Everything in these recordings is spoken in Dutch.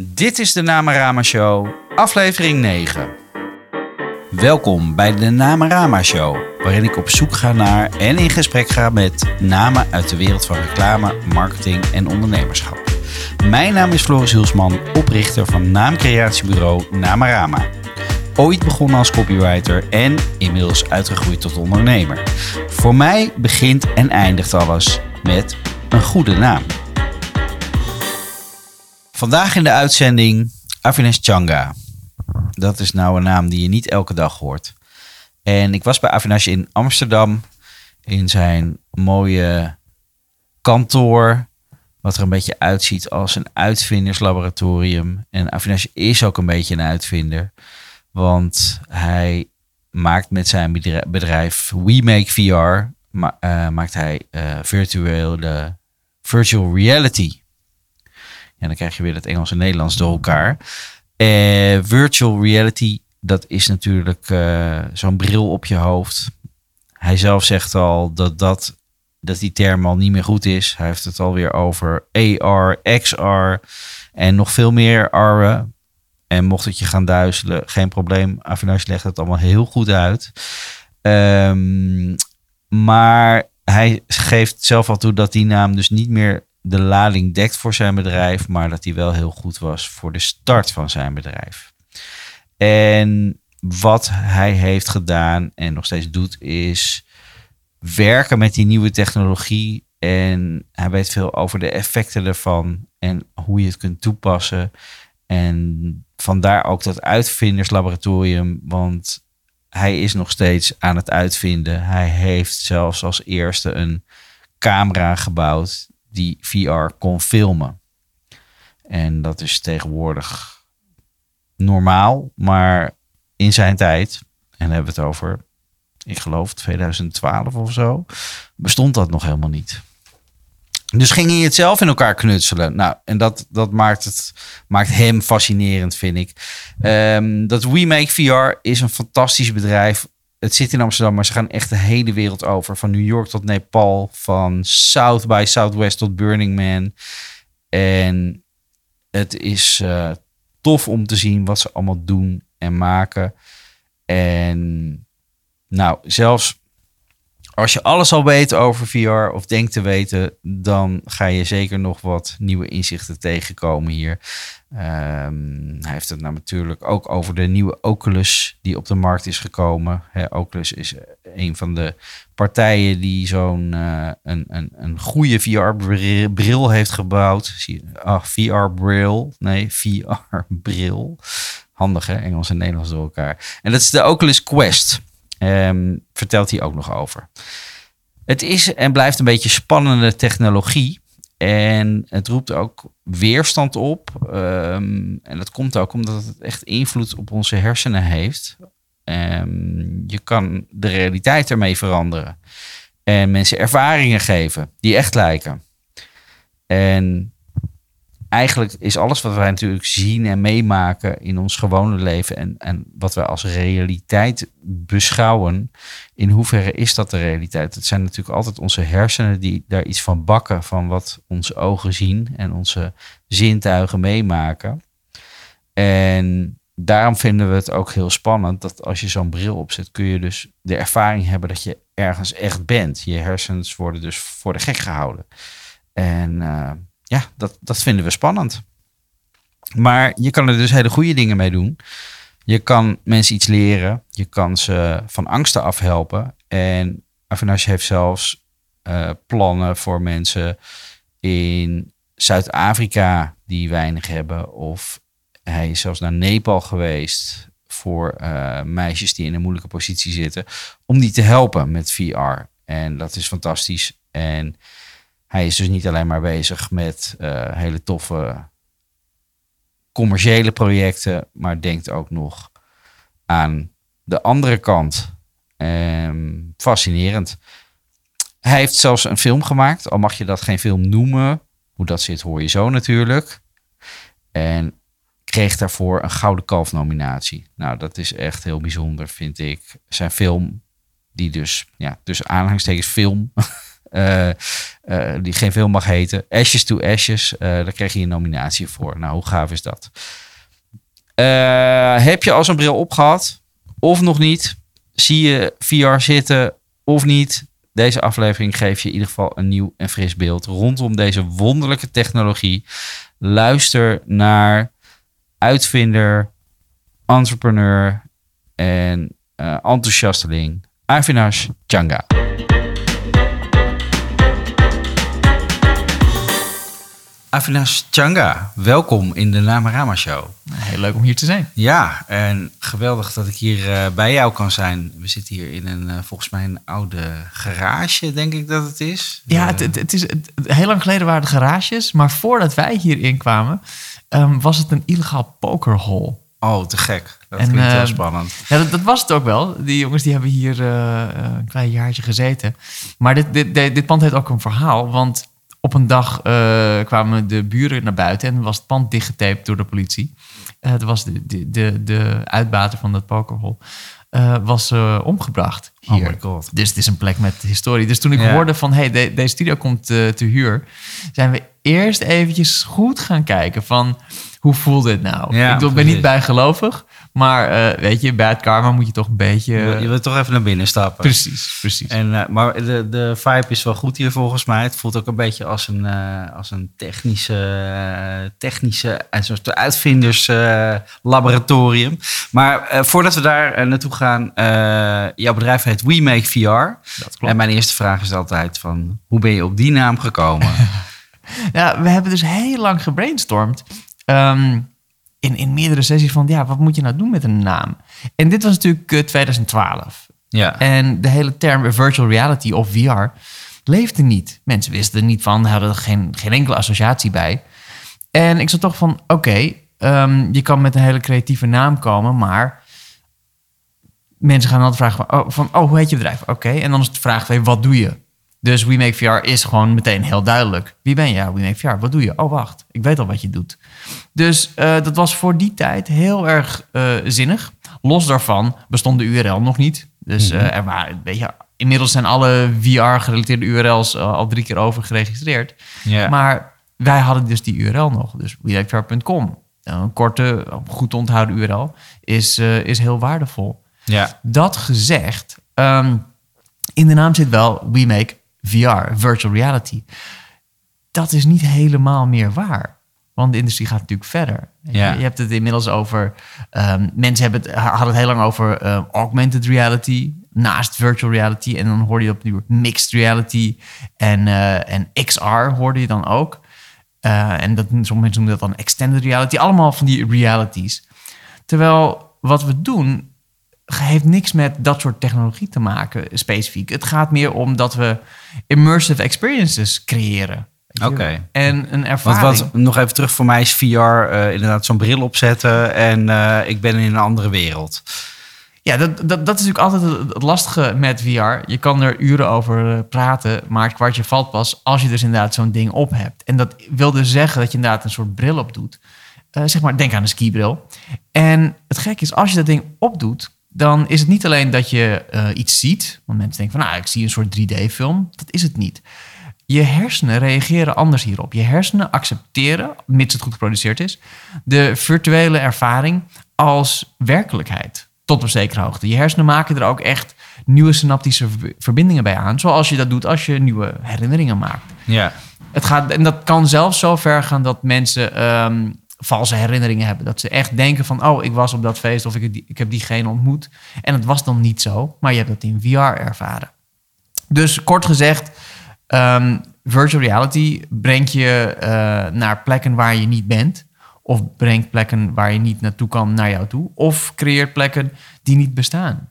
Dit is de Namarama Show, aflevering 9. Welkom bij de Namarama Show, waarin ik op zoek ga naar en in gesprek ga met namen uit de wereld van reclame, marketing en ondernemerschap. Mijn naam is Floris Hulsman, oprichter van naamcreatiebureau Namarama. Ooit begonnen als copywriter en inmiddels uitgegroeid tot ondernemer. Voor mij begint en eindigt alles met een goede naam. Vandaag in de uitzending Avinash Changa. Dat is nou een naam die je niet elke dag hoort. En ik was bij Avinash in Amsterdam in zijn mooie kantoor. Wat er een beetje uitziet als een uitvinderslaboratorium. En Avinash is ook een beetje een uitvinder. Want hij maakt met zijn bedrijf We Make VR, uh, maakt hij uh, virtuele virtual reality. En dan krijg je weer het Engels en Nederlands door elkaar. Uh, virtual reality, dat is natuurlijk zo'n bril op je hoofd. Hij zelf zegt al dat, dat, dat die term al niet meer goed is. Hij heeft het alweer over AR, XR en nog veel meer R. En mocht het je gaan duizelen, geen probleem. Avinash legt het allemaal heel goed uit. Um, maar hij geeft zelf al toe dat die naam dus niet meer de lading dekt voor zijn bedrijf, maar dat hij wel heel goed was voor de start van zijn bedrijf. En wat hij heeft gedaan en nog steeds doet, is werken met die nieuwe technologie. En hij weet veel over de effecten ervan en hoe je het kunt toepassen. En vandaar ook dat uitvinderslaboratorium, want hij is nog steeds aan het uitvinden. Hij heeft zelfs als eerste een camera gebouwd die VR kon filmen. En dat is tegenwoordig normaal, maar in zijn tijd, en hebben we het over, ik geloof 2012 of zo, bestond dat nog helemaal niet. Dus ging hij het zelf in elkaar knutselen. Nou, en dat, dat maakt, het, maakt hem fascinerend, vind ik. Um, dat WeMake VR is een fantastisch bedrijf. Het zit in Amsterdam, maar ze gaan echt de hele wereld over. Van New York tot Nepal, van South by Southwest tot Burning Man. En het is uh, tof om te zien wat ze allemaal doen en maken. En nou, zelfs als je alles al weet over VR of denkt te weten, dan ga je zeker nog wat nieuwe inzichten tegenkomen hier. Um, hij heeft het nou natuurlijk ook over de nieuwe Oculus die op de markt is gekomen. Oculus is een van de partijen die zo'n uh, een, een, een goede VR-bril heeft gebouwd. Ah, VR-bril. Nee, VR-bril. Handig hè, Engels en Nederlands door elkaar. En dat is de Oculus Quest. Um, vertelt hij ook nog over. Het is en blijft een beetje spannende technologie. En het roept ook weerstand op. Um, en dat komt ook omdat het echt invloed op onze hersenen heeft. Um, je kan de realiteit ermee veranderen. En mensen ervaringen geven die echt lijken. En eigenlijk is alles wat wij natuurlijk zien en meemaken in ons gewone leven en, en wat wij als realiteit beschouwen, in hoeverre is dat de realiteit? Het zijn natuurlijk altijd onze hersenen die daar iets van bakken van wat onze ogen zien en onze zintuigen meemaken. En daarom vinden we het ook heel spannend dat als je zo'n bril opzet, kun je dus de ervaring hebben dat je ergens echt bent. Je hersens worden dus voor de gek gehouden. En uh, ja, dat, dat vinden we spannend. Maar je kan er dus hele goede dingen mee doen. Je kan mensen iets leren. Je kan ze van angsten afhelpen. En Avinash heeft zelfs uh, plannen voor mensen in Zuid-Afrika die weinig hebben. Of hij is zelfs naar Nepal geweest voor uh, meisjes die in een moeilijke positie zitten. Om die te helpen met VR. En dat is fantastisch. En hij is dus niet alleen maar bezig met uh, hele toffe commerciële projecten, maar denkt ook nog aan de andere kant. Um, fascinerend. Hij heeft zelfs een film gemaakt, al mag je dat geen film noemen. Hoe dat zit, hoor je zo natuurlijk. En kreeg daarvoor een Gouden Kalf nominatie. Nou, dat is echt heel bijzonder, vind ik. Zijn film, die dus, ja, tussen aanhalingstekens film eh, eh, die geen film mag heten. Ashes to Ashes, eh, daar kreeg je een nominatie voor. Nou, hoe gaaf is dat? Eh, heb je al zo'n bril opgehad? Of nog niet? Zie je VR zitten of niet? Deze aflevering geeft je in ieder geval een nieuw en fris beeld rondom deze wonderlijke technologie. Luister naar uitvinder, entrepreneur en eh enthousiasteling Avinash Changa. Avinash Changa, welkom in de Namarama Show. Heel leuk om hier te zijn. Ja, en geweldig dat ik hier eh, bij jou kan zijn. We zitten hier in een, eh, volgens mij een oude garage, denk ik dat het is. Ja, het, het, het is, het- heel lang geleden waren de garages, maar voordat wij hierin kwamen, ehm, was het een illegaal pokerhol. Oh, te gek. Dat En, klinkt heel eh, spannend. Ja, dat, dat was het ook wel. Die jongens die hebben hier eh, een klein jaartje gezeten. Maar dit, dit, dit, dit pand heeft ook een verhaal, want op een dag eh, kwamen de buren naar buiten en was het pand dichtgetaped door de politie. Eh dat was de, de, de, de uitbater van dat pokerhol. eh, was omgebracht hier. Oh my god. Dus het is een plek met historie. Dus toen ik Ja. hoorde van, hey, de- deze studio komt te huur... zijn we eerst eventjes goed gaan kijken van... hoe voelt dit nou? Ja, ik ben precies. niet bijgelovig... maar eh, weet je, bij het karma moet je toch een beetje... je, wil- je wilt toch even naar binnen stappen. precies, precies. En, eh, maar de, de vibe is wel goed hier volgens mij. Het voelt ook een beetje als een, eh, als een technische, technische en soort uitvinderslaboratorium. maar voordat we daar naartoe gaan, jouw bedrijf heet We Make VR. dat klopt. En mijn eerste vraag is altijd van, hoe ben je op die naam gekomen? Ja, we hebben dus heel lang gebrainstormd. ehm, in, in meerdere sessies van, ja, wat moet je nou doen met een naam? En dit was natuurlijk eh, 2012. ja. En de hele term virtual reality of VR leefde niet. Mensen wisten er niet van, hadden er geen, geen enkele associatie bij. En ik zat toch van, oké, ehm, je kan met een hele creatieve naam komen, maar mensen gaan altijd vragen van, oh, van, oh hoe heet je bedrijf? Oké, en dan is de vraag wat doe je? Dus We Make VR is gewoon meteen heel duidelijk. Wie ben je? Ja, We Make VR. Wat doe je? Oh, wacht. Ik weet al wat je doet. Dus eh, dat was voor die tijd heel erg eh, zinnig. Los daarvan bestond de URL nog niet. Dus eh, er waren, weet je, inmiddels zijn alle VR-gerelateerde URL's al drie keer over geregistreerd. Maar wij hadden dus die URL nog. Dus WeLikeVR.com. Een korte, goed te onthouden URL is, is heel waardevol. ja. Dat gezegd, ehm, in de naam zit wel We Make VR, virtual reality. Dat is niet helemaal meer waar. Want de industrie gaat natuurlijk verder. Ja. Je, je hebt het inmiddels over... ehm, mensen hebben het, hadden het heel lang over eh, augmented reality... naast virtual reality. En dan hoorde je opnieuw mixed reality. En, eh, en XR hoorde je dan ook. Eh, en dat, sommige mensen noemen dat dan extended reality. Allemaal van die realities. Terwijl wat we doen heeft niks met dat soort technologie te maken, specifiek. Het gaat meer om dat we immersive experiences creëren. Oké. En een Want ervaring. wat, nog even terug voor mij is VR eh, inderdaad zo'n bril opzetten en eh, ik ben in een andere wereld. Ja, dat, dat, dat is natuurlijk altijd het- lastige met VR. Je kan er uren over eh, praten, maar het kwartje valt pas als je dus inderdaad zo'n ding op hebt. En dat wil dus zeggen dat je inderdaad een soort bril op doet. Zeg maar, denk aan een skibril. En het gekke is, als je dat ding opdoet, dan is het niet alleen dat je eh, iets ziet. Want mensen denken van, nou, ik zie een soort 3D-film. Dat is het niet. Je hersenen reageren anders hierop. Je hersenen accepteren, mits het goed geproduceerd is, de virtuele ervaring als werkelijkheid. Tot op zekere hoogte. Je hersenen maken er ook echt nieuwe synaptische ver- verbindingen bij aan. Zoals je dat doet als je nieuwe herinneringen maakt. Ja, Het gaat, en dat kan zelfs zo ver gaan dat mensen ehm, valse herinneringen hebben. Dat ze echt denken van, oh, ik was op dat feest of ik, ik heb diegene ontmoet. En het was dan niet zo, maar je hebt dat in VR ervaren. Dus kort gezegd, ehm, virtual reality brengt je eh, naar plekken waar je niet bent. Of brengt plekken waar je niet naartoe kan naar jou toe. Of creëert plekken die niet bestaan.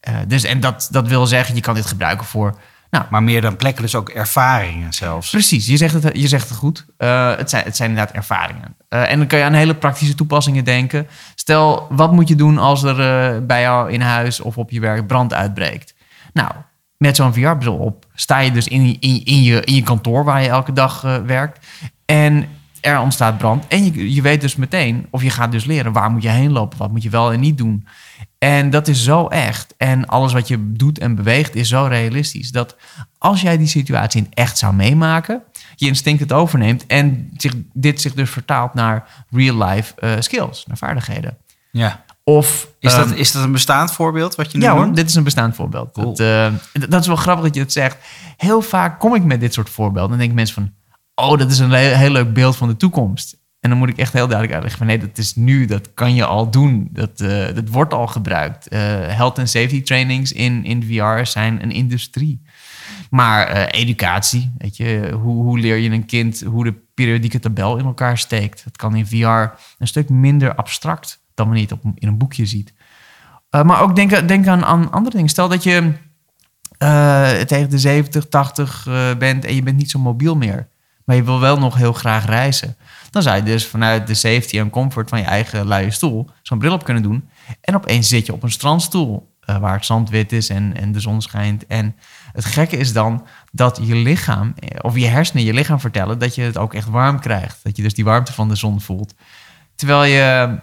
Eh, dus, en dat, dat wil zeggen, je kan dit gebruiken voor... Nou, maar meer dan plekken, dus ook ervaringen zelfs. Precies, je zegt het, je zegt het goed. Eh, het, zijn, het zijn inderdaad ervaringen. Eh, en dan kan je aan hele praktische toepassingen denken. Stel, wat moet je doen als er eh, bij jou in huis of op je werk brand uitbreekt? Nou, met zo'n VR-bril op sta je dus in, in, in, je, in je kantoor waar je elke dag werkt. En er ontstaat brand. En je, je weet dus meteen, of je gaat dus leren, waar moet je heen lopen? Wat moet je wel en niet doen? En dat is zo echt. En alles wat je doet en beweegt is zo realistisch. Dat als jij die situatie in echt zou meemaken, je instinct het overneemt en zich, dit zich dus vertaalt naar real-life eh, skills, naar vaardigheden. Ja. Of, Is, dat, ehm, is dat een bestaand voorbeeld wat je nu ja hoor, dit is een bestaand voorbeeld. Cool. Dat, eh, dat is wel grappig dat je het zegt. Heel vaak kom ik met dit soort voorbeelden. Dan denken mensen van... oh, dat is een heel, heel leuk beeld van de toekomst. En dan moet ik echt heel duidelijk uitleggen van... nee, dat is nu, dat kan je al doen. Dat, eh, dat wordt al gebruikt. Eh, health and safety trainings in, in VR zijn een industrie. Maar eh, educatie, weet je, hoe, hoe leer je een kind hoe de periodieke tabel in elkaar steekt? Dat kan in VR een stuk minder abstract dan wanneer je het op, in een boekje ziet. Maar ook denk, denk aan, aan, andere dingen. Stel dat je tegen de 70, 80 uh, bent en je bent niet zo mobiel meer. Maar je wil wel nog heel graag reizen. Dan zou je dus vanuit de safety en comfort van je eigen luie stoel zo'n bril op kunnen doen. En opeens zit je op een strandstoel uh, waar het zand wit is en, en de zon schijnt. En het gekke is dan dat je lichaam, of je hersenen je lichaam vertellen dat je het ook echt warm krijgt. Dat je dus die warmte van de zon voelt. Terwijl je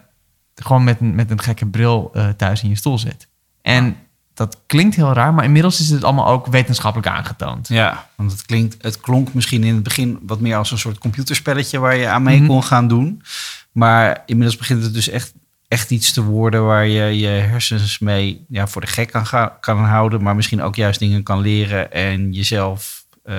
gewoon met, met een gekke bril uh, thuis in je stoel zit. En dat klinkt heel raar, maar inmiddels is het allemaal ook wetenschappelijk aangetoond. Ja, want het, klinkt, het klonk misschien in het begin wat meer als een soort computerspelletje waar je aan mee mm -hmm. kon gaan doen. Maar inmiddels begint het dus echt, echt iets te worden waar je je hersens mee ja, voor de gek kan, gaan, kan houden. Maar misschien ook juist dingen kan leren en jezelf uh,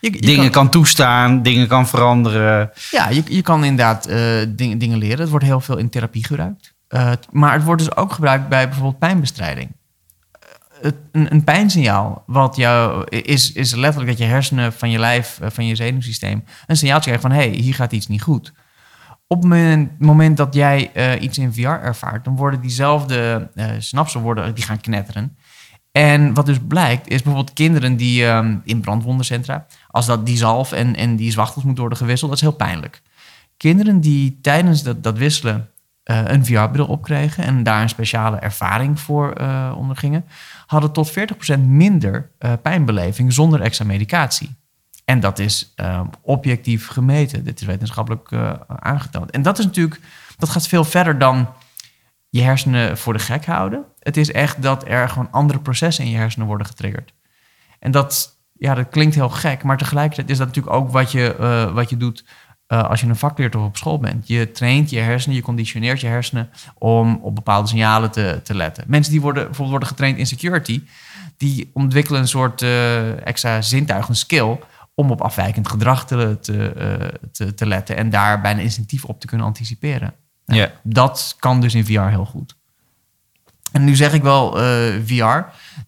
je, je dingen kan, kan, toestaan, dingen kan veranderen. Ja, je, je kan inderdaad uh, dingen, dingen leren. Het wordt heel veel in therapie gebruikt. Uh, maar het wordt dus ook gebruikt bij bijvoorbeeld pijnbestrijding. Uh, een, een, pijnsignaal wat jou is, is letterlijk dat je hersenen van je lijf, uh, van je zenuwsysteem, een signaaltje krijgt van hé, hey, hier gaat iets niet goed. Op het moment, dat jij iets in VR ervaart, dan worden diezelfde synapsen worden, die gaan knetteren. En wat dus blijkt, is bijvoorbeeld kinderen die um, in brandwondencentra, als dat die zalf en, en die zwachtels moet worden gewisseld, dat is heel pijnlijk. Kinderen die tijdens dat, dat wisselen uh, een VR-bril opkregen en daar een speciale ervaring voor uh, ondergingen, hadden tot 40% minder uh, pijnbeleving zonder extra medicatie. En dat is objectief gemeten. Dit is wetenschappelijk aangetoond. En dat is natuurlijk, dat gaat veel verder dan je hersenen voor de gek houden. Het is echt dat er gewoon andere processen in je hersenen worden getriggerd. En dat, ja, dat klinkt heel gek, maar tegelijkertijd is dat natuurlijk ook wat je, wat je doet uh, als je een vak leert of op school bent. Je traint je hersenen, je conditioneert je hersenen om op bepaalde signalen te, te letten. Mensen die worden, bijvoorbeeld worden getraind in security, die ontwikkelen een soort uh, extra zintuig, een skill, om op afwijkend gedrag te, te, uh, te, te, letten en daar bijna instinctief op te kunnen anticiperen. Nou, Ja. Dat kan dus in VR heel goed. En nu zeg ik wel VR.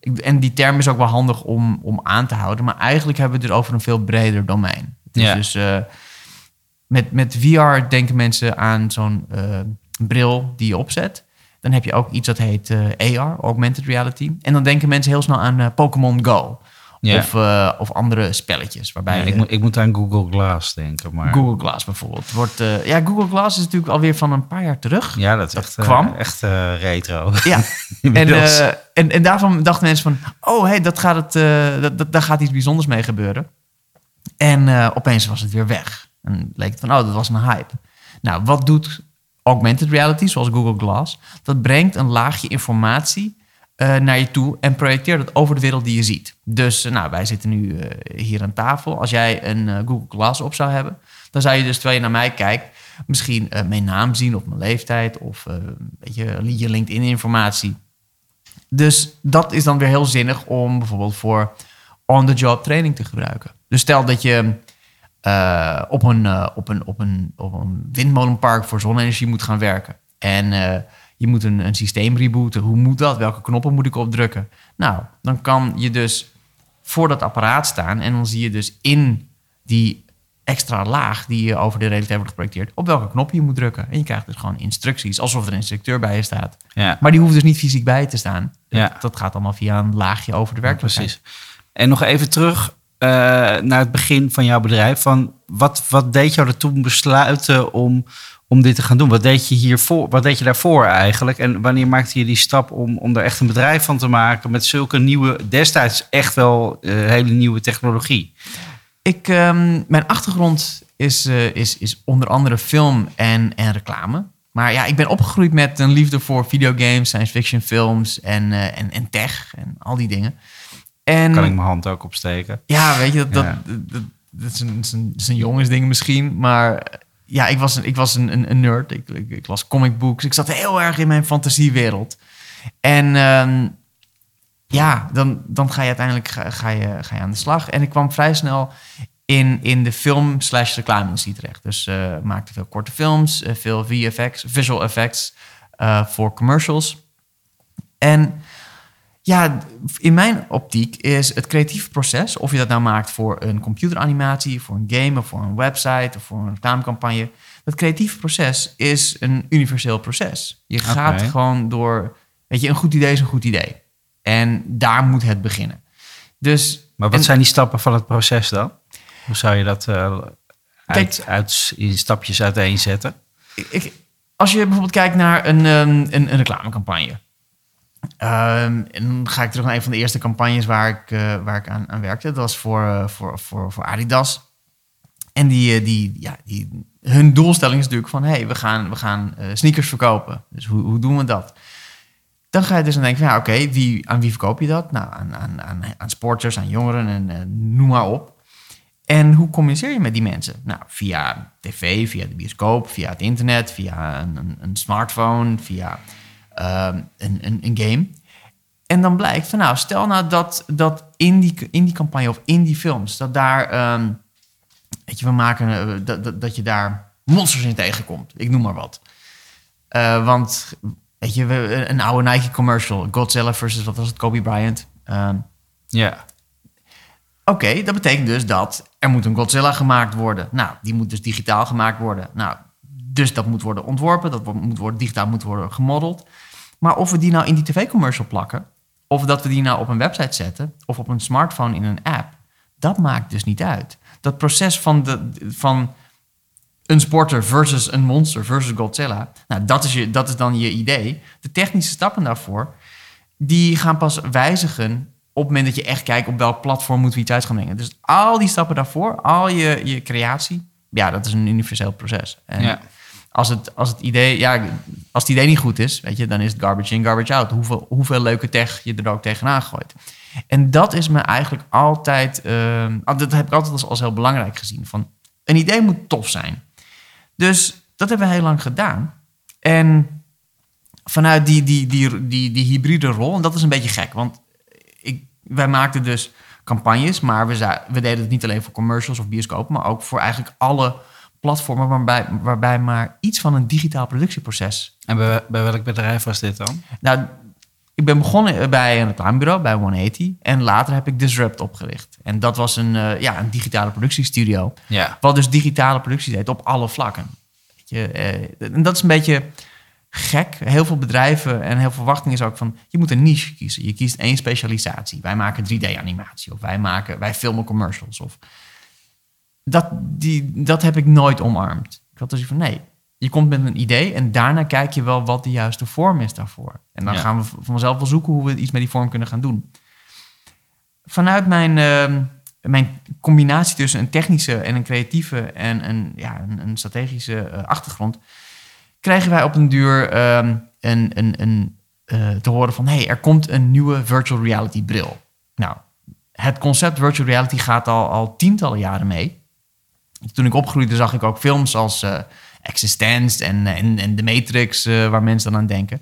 Ik, en die term is ook wel handig om, om aan te houden. Maar eigenlijk hebben we het er over een veel breder domein. Het is Ja. dus met, met VR denken mensen aan zo'n uh, bril die je opzet. Dan heb je ook iets dat heet uh, AR, Augmented Reality. En dan denken mensen heel snel aan uh, Pokémon Go. Ja. Of, of andere spelletjes. Waarbij Ja, ik, moet, ik moet aan Google Glass denken. Maar Google Glass bijvoorbeeld. Wordt, ja, Google Glass is natuurlijk alweer van een paar jaar terug. ja, dat is echt, eh, kwam. echt eh, retro. Ja. En, en, en daarvan dachten mensen van... oh, hey, dat gaat het, dat, dat, daar gaat iets bijzonders mee gebeuren. En opeens was het weer weg. En leek het van, oh, dat was een hype. Nou, wat doet augmented reality, zoals Google Glass? Dat brengt een laagje informatie uh, naar je toe en projecteert het over de wereld die je ziet. Dus uh, nou, wij zitten nu uh, hier aan tafel. Als jij een Google Glass op zou hebben, dan zou je dus terwijl je naar mij kijkt, misschien mijn naam zien of mijn leeftijd of uh, weet je, je LinkedIn-informatie. Dus dat is dan weer heel zinnig om bijvoorbeeld voor on-the-job training te gebruiken. Dus stel dat je uh, op, een, uh, op, een, op, een, op een windmolenpark voor zonne-energie moet gaan werken. En uh, je moet een, een systeem rebooten. Hoe moet dat? Welke knoppen moet ik opdrukken? Nou, dan kan je dus voor dat apparaat staan en dan zie je dus in die extra laag die je over de realiteit wordt geprojecteerd, op welke knop je moet drukken. En je krijgt dus gewoon instructies, alsof er een instructeur bij je staat. Ja. Maar die hoeft dus niet fysiek bij je te staan. Ja. Dat, dat gaat allemaal via een laagje over de werkelijkheid. Precies. En nog even terug uh, naar het begin van jouw bedrijf. Van wat, wat deed jou er toen besluiten om, om dit te gaan doen? Wat deed je hiervoor? Wat deed je daarvoor eigenlijk? En wanneer maakte je die stap om, om er echt een bedrijf van te maken met zulke nieuwe, destijds echt wel uh, hele nieuwe technologie? Ik, um, mijn achtergrond is, eh, is, is onder andere film en, en reclame. Maar ja, ik ben opgegroeid met een liefde voor videogames, science fiction films en, eh, en, en tech en al die dingen. En Kan ik mijn hand ook opsteken? ja, weet je, dat, dat, Ja. dat, dat is, een, is een, dat is een jongensding misschien. Maar eh, ja, ik was een, ik was een, een, een nerd. Ik, ik, ik las comic books. Ik zat heel erg in mijn fantasiewereld. En ehm, ja, dan, dan ga je uiteindelijk ga, ga je, ga je aan de slag. En ik kwam vrij snel in, in de film slash reclame-industrie terecht. Dus eh maakte veel korte films, eh, veel VFX, visual effects voor commercials. En ja, in mijn optiek is het creatieve proces, of je dat nou maakt voor een computeranimatie, voor een game, of voor een website, of voor een reclamecampagne. Dat creatieve proces is een universeel proces. Je gaat gewoon door, weet je, een goed idee is een goed idee. En daar moet het beginnen. Dus, Maar wat en- zijn die stappen van het proces dan? Hoe zou je dat eh, uit, Kijk- uit, in stapjes uiteenzetten? ik, ik- als je bijvoorbeeld kijkt naar een, ehm, een, een reclamecampagne. Ehm, en dan ga ik terug naar een van de eerste campagnes waar ik, eh, waar ik aan, aan werkte. Dat was voor, eh, voor, voor, voor Adidas. En die, eh, die, ja, die, hun doelstelling is natuurlijk van... hé, hey, we gaan, we gaan sneakers verkopen. Dus hoe, hoe doen we dat? Dan ga je dus aan denken van... ja, oké, wie, aan wie verkoop je dat? Nou, aan, aan, aan, aan sporters, aan jongeren en noem maar op. En hoe communiceer je met die mensen? Nou, via tv, via de bioscoop, via het internet, via een, een smartphone, via ehm, een, een, een game. En dan blijkt van, nou, stel nou dat, dat in, die, in die campagne of in die films, dat daar, ehm, weet je, we maken, eh, dat, dat, dat je daar monsters in tegenkomt. Ik noem maar wat. Eh, want, weet je, een oude Nike commercial, Godzilla versus, wat was het, Kobe Bryant. Ehm, Ja, Oké, dat betekent dus dat er moet een Godzilla gemaakt worden. Nou, die moet dus digitaal gemaakt worden. Nou, dus dat moet worden ontworpen, dat moet worden, digitaal moet worden gemodeld. Maar of we die nou in die tv-commercial plakken, of dat we die nou op een website zetten, of op een smartphone in een app, dat maakt dus niet uit. Dat proces van, de, van een sporter versus een monster versus Godzilla, nou, dat is, je, dat is dan je idee. De technische stappen daarvoor, die gaan pas wijzigen op het moment dat je echt kijkt op welk platform moeten we iets uit gaan brengen. Dus al die stappen daarvoor, al je, je creatie, ja, dat is een universeel proces. En Ja. Als, het, als het idee, ja, als het idee niet goed is, weet je, dan is het garbage in, garbage out. Hoeveel, hoeveel leuke tech je er ook tegenaan gooit. En dat is me eigenlijk altijd, ehm, dat heb ik altijd als, als heel belangrijk gezien. Van, een idee moet tof zijn. Dus dat hebben we heel lang gedaan. En vanuit die, die, die, die, die hybride rol, en dat is een beetje gek, want ik, wij maakten dus campagnes, maar we, we deden het niet alleen voor commercials of bioscopen, maar ook voor eigenlijk alle platformen waarbij, waarbij maar iets van een digitaal productieproces. en bij, bij welk bedrijf was dit dan? Nou, ik ben begonnen bij een reclamebureau, bij 180, en later heb ik Disrupt opgericht. En dat was een, eh, ja, een digitale productiestudio. Ja, Wat dus digitale productie deed op alle vlakken. Weet je, eh, en dat is een beetje gek. Heel veel bedrijven en heel veel verwachting is ook van... je moet een niche kiezen. Je kiest één specialisatie. Wij maken 3D-animatie of wij, maken, wij filmen commercials. Of dat, die, dat heb ik nooit omarmd. Ik had dus van nee, je komt met een idee... en daarna kijk je wel wat de juiste vorm is daarvoor. En dan Ja. gaan we vanzelf wel zoeken hoe we iets met die vorm kunnen gaan doen. Vanuit mijn, ehm, mijn combinatie tussen een technische en een creatieve en een, ja, een, een strategische eh, achtergrond, kregen wij op een duur ehm, een, een, een, eh, te horen van hey, er komt een nieuwe virtual reality bril. Nou, het concept virtual reality gaat al, al tientallen jaren mee. Toen ik opgroeide zag ik ook films als eh Existence en, en, en The Matrix, eh, waar mensen dan aan denken.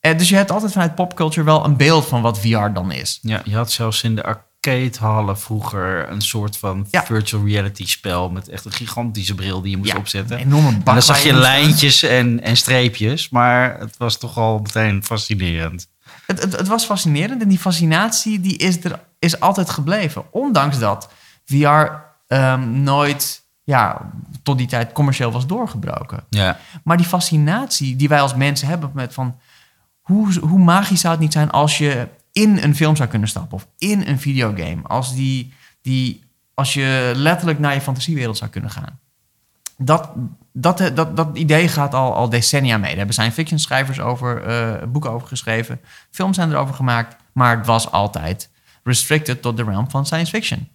Eh, dus je hebt altijd vanuit popculture wel een beeld van wat VR dan is. ja, je had zelfs in de arcadehallen vroeger een soort van Ja. virtual reality spel met echt een gigantische bril die je moest Ja, opzetten. Een enorme bak En dan zag je lijntjes en, en streepjes, maar het was toch al meteen fascinerend. Het, het, het was fascinerend en die fascinatie die is er is altijd gebleven. Ondanks dat VR ehm, nooit ja, tot die tijd commercieel was doorgebroken. Ja, Maar die fascinatie die wij als mensen hebben met van... Hoe, hoe magisch zou het niet zijn als je in een film zou kunnen stappen... of in een videogame. Als, die, die, als je letterlijk naar je fantasiewereld zou kunnen gaan. Dat, dat, dat, dat idee gaat al, al decennia mee. Daar hebben science fiction schrijvers over, eh, boeken over geschreven. Films zijn erover gemaakt, maar het was altijd restricted tot de realm van science fiction.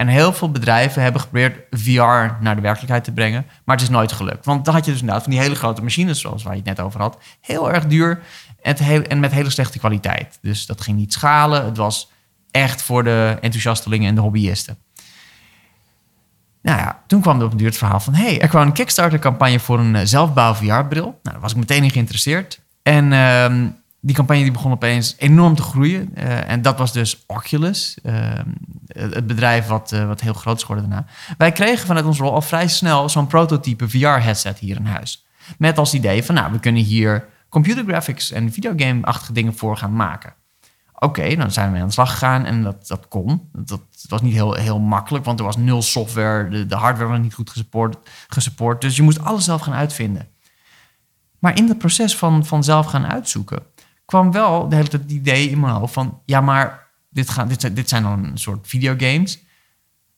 En heel veel bedrijven hebben geprobeerd VR naar de werkelijkheid te brengen. Maar het is nooit gelukt. Want dan had je dus inderdaad van die hele grote machines, zoals waar je het net over had. Heel erg duur en, met hele slechte kwaliteit. Dus dat ging niet schalen. Het was echt voor de enthousiastelingen en de hobbyisten. Nou ja, toen kwam er op een duur het verhaal van... hey, er kwam een Kickstarter-campagne voor een eh, zelfbouw VR-bril. Nou, daar was ik meteen in geïnteresseerd. En ehm, die campagne die begon opeens enorm te groeien. Uh, en dat was dus Oculus, ehm, het bedrijf wat, uh, wat heel groot geworden daarna. Wij kregen vanuit onze rol al vrij snel zo'n prototype VR-headset hier in huis. Met als idee van, nou, we kunnen hier computer graphics en videogame-achtige dingen voor gaan maken. Oké, dan zijn we aan de slag gegaan en dat, dat kon. Dat, was niet heel, heel makkelijk, want er was nul software. De, de hardware was niet goed gesupport, gesupport. Dus je moest alles zelf gaan uitvinden. Maar in het proces van, van zelf gaan uitzoeken, kwam wel de hele tijd het idee in mijn hoofd van... ja, maar dit, gaan, dit, dit zijn dan een soort videogames.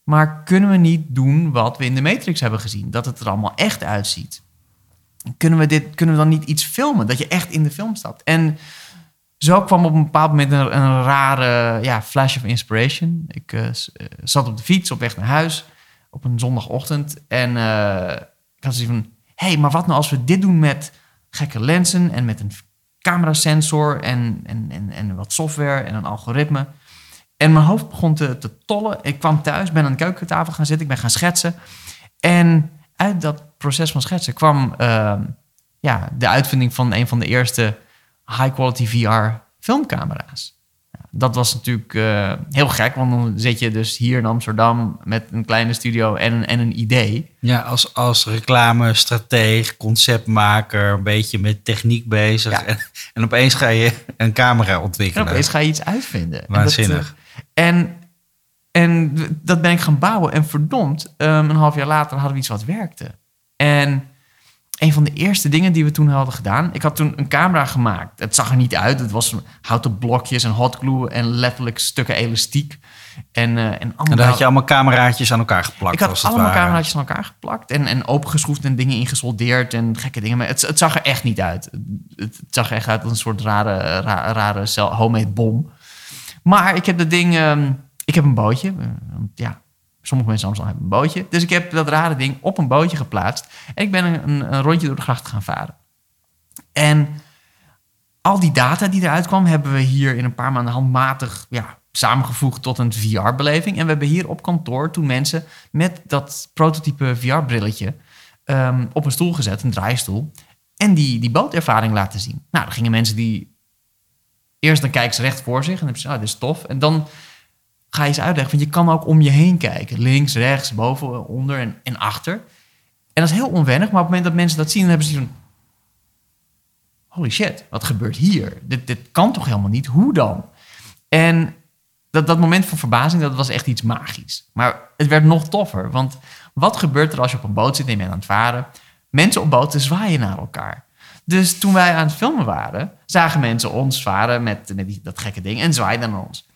Maar kunnen we niet doen wat we in de Matrix hebben gezien? Dat het er allemaal echt uitziet. Kunnen we, dit, kunnen we dan niet iets filmen? Dat je echt in de film stapt. En zo kwam op een bepaald moment een, rare ja, flash of inspiration. Ik uh, zat op de fiets op weg naar huis op een zondagochtend. En uh, ik had zoiets van... hey, maar wat nou als we dit doen met gekke lenzen... en met een camerasensor en, en, en, en wat software en een algoritme. En mijn hoofd begon te, te tollen. Ik kwam thuis, ben aan de keukentafel gaan zitten. Ik ben gaan schetsen. En uit dat proces van schetsen kwam uh, ja, de uitvinding van een van de eerste high-quality VR filmcamera's. Dat was natuurlijk uh, heel gek, want dan zit je dus hier in Amsterdam met een kleine studio en, en een idee. Ja, als, als reclame-strateeg, conceptmaker, een beetje met techniek bezig. Ja. En, en, opeens ga je een camera ontwikkelen. En opeens ga je iets uitvinden. Waanzinnig. En, dat, en, en dat ben ik gaan bouwen. En verdomd, um, een half jaar later hadden we iets wat werkte. En een van de eerste dingen die we toen hadden gedaan. Ik had toen een camera gemaakt. Het zag er niet uit. Het was houten blokjes en hot glue en letterlijk stukken elastiek. En, uh, en, allemaal en dan had je allemaal cameraatjes aan elkaar geplakt. Ik had allemaal cameraatjes aan elkaar geplakt en, en opengeschroefd en dingen ingesoldeerd en gekke dingen. Maar het, het zag er echt niet uit. Het, zag er echt uit als een soort rare, rare, rare homemade bom. Maar ik heb dat ding... Um, ik heb een bootje. Uh, ja, Sommige mensen hebben een bootje. Dus ik heb dat rare ding op een bootje geplaatst. En ik ben een, een rondje door de gracht gaan varen. En al die data die eruit kwam, hebben we hier in een paar maanden handmatig ja, samengevoegd tot een VR-beleving. En we hebben hier op kantoor toen mensen met dat prototype VR-brilletje um, op een stoel gezet, een draaistoel. En die, die bootervaring laten zien. Nou, dan gingen mensen die. Eerst dan kijken ze recht voor zich en dan hebben ze, oh, dit is tof. En dan ga je eens uitleggen. Want je kan ook om je heen kijken. Links, rechts, boven, onder en, en achter. En dat is heel onwennig. Maar op het moment dat mensen dat zien, dan hebben ze van... Holy shit, wat gebeurt hier? Dit, dit kan toch helemaal niet? Hoe dan? En dat, dat moment van verbazing, dat was echt iets magisch. Maar het werd nog toffer. Want wat gebeurt er als je op een boot zit en je bent aan het varen? Mensen op boten zwaaien naar elkaar. Dus toen wij aan het filmen waren, zagen mensen ons varen met, dat gekke ding en zwaaiden naar ons.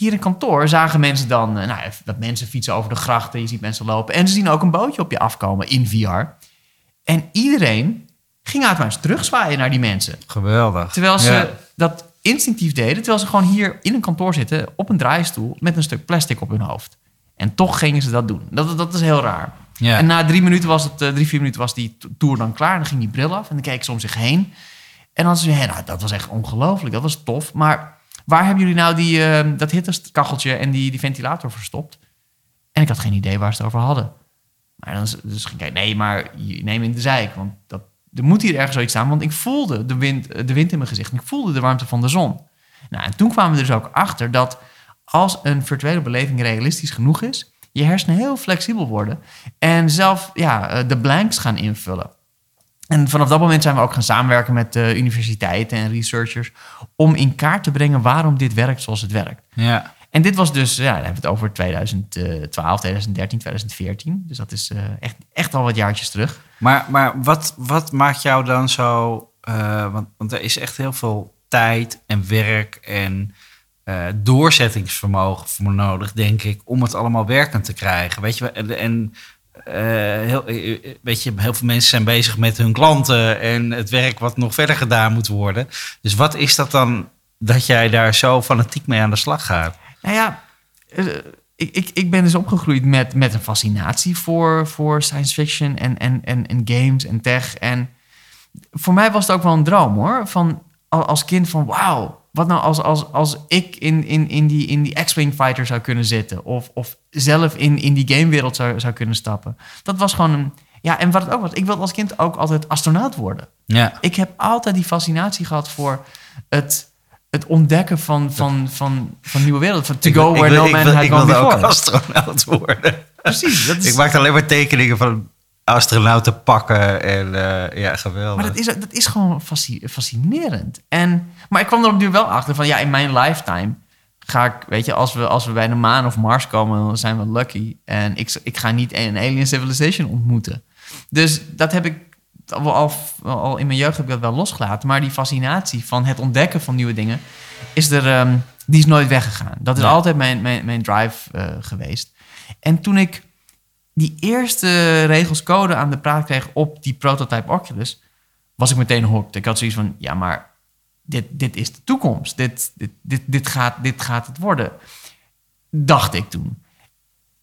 Hier in kantoor zagen mensen dan eh, nou, dat mensen fietsen over de grachten. Je ziet mensen lopen. En ze zien ook een bootje op je afkomen in VR. En iedereen ging automatisch terugzwaaien naar die mensen. Geweldig. Terwijl ze dat instinctief deden. Terwijl ze gewoon hier in een kantoor zitten op een draaistoel met een stuk plastic op hun hoofd. En toch gingen ze dat doen. Dat, dat is heel raar. Ja. En na drie minuten was het, uh, drie, vier minuten was die tour dan klaar. En dan ging die bril af en dan keek ze om zich heen. En dan zei ze, nou, dat was echt ongelooflijk. Dat was tof. Maar waar hebben jullie nou die, uh, dat hittekacheltje en die, die ventilator verstopt? En ik had geen idee waar ze het over hadden. Maar dan, dus ging ik nee, maar neem in de zijk, want dat, er moet hier ergens zoiets staan. Want ik voelde de wind, de wind in mijn gezicht ik voelde de warmte van de zon. Nou, en toen kwamen we dus ook achter dat als een virtuele beleving realistisch genoeg is, je hersenen heel flexibel worden en zelf ja, eh, de blanks gaan invullen. En vanaf dat moment zijn we ook gaan samenwerken met uh, universiteiten en researchers om in kaart te brengen waarom dit werkt zoals het werkt. Ja. En dit was dus, ja, dan hebben we het over 2012, 2013, 2014. Dus dat is uh, echt, echt al wat jaartjes terug. Maar, maar wat, wat maakt jou dan zo... Uh, want, want er is echt heel veel tijd en werk en doorzettingsvermogen voor nodig, denk ik, om het allemaal werkend te krijgen. Weet je, en, en heel, eh, eh, heel veel mensen zijn bezig met hun klanten en het werk wat nog verder gedaan moet worden. Dus wat is dat dan dat jij daar zo fanatiek mee aan de slag gaat? Nou ja, ik, ik, ik ben dus opgegroeid met, met een fascinatie voor, voor science fiction en, en, en, games en tech. En voor mij was het ook wel een droom hoor. Van, al- als kind van wauw, wat nou als, als, als ik in, in, in die, in die X-Wing fighter zou kunnen zitten. Of, of zelf in, in die gamewereld zou, zou kunnen stappen. Dat was gewoon een... Ja, en wat het ook was, ik wilde als kind ook altijd astronaut worden. Ja. Ik heb altijd die fascinatie gehad voor het, het ontdekken van, van, van, van nieuwe werelden. Van to Ik go where ik no man ik wil- had Ik gone wilde ook before. astronaut worden. Precies. Dat is, Ik maakte alleen maar tekeningen van astronauten pakken en eh, ja, geweldig. maar dat is, dat is gewoon fasci- fascinerend. En, maar ik kwam er op nu wel achter van ja, in mijn lifetime ga ik, weet je, als we, als we bij de maan of Mars komen, dan zijn we lucky. En ik, ik ga niet een alien civilization ontmoeten. Dus dat heb ik al, al, al in mijn jeugd heb ik dat wel losgelaten. Maar die fascinatie van het ontdekken van nieuwe dingen is er, ehm, die is nooit weggegaan. Dat is Ja. altijd mijn, mijn, mijn drive eh, geweest. En toen ik die eerste regels code aan de praat kreeg op die prototype Oculus, was ik meteen hooked. Ik had zoiets van, ja, maar dit, dit is de toekomst. Dit, dit, dit, dit, gaat, dit gaat het worden. Dacht ik toen.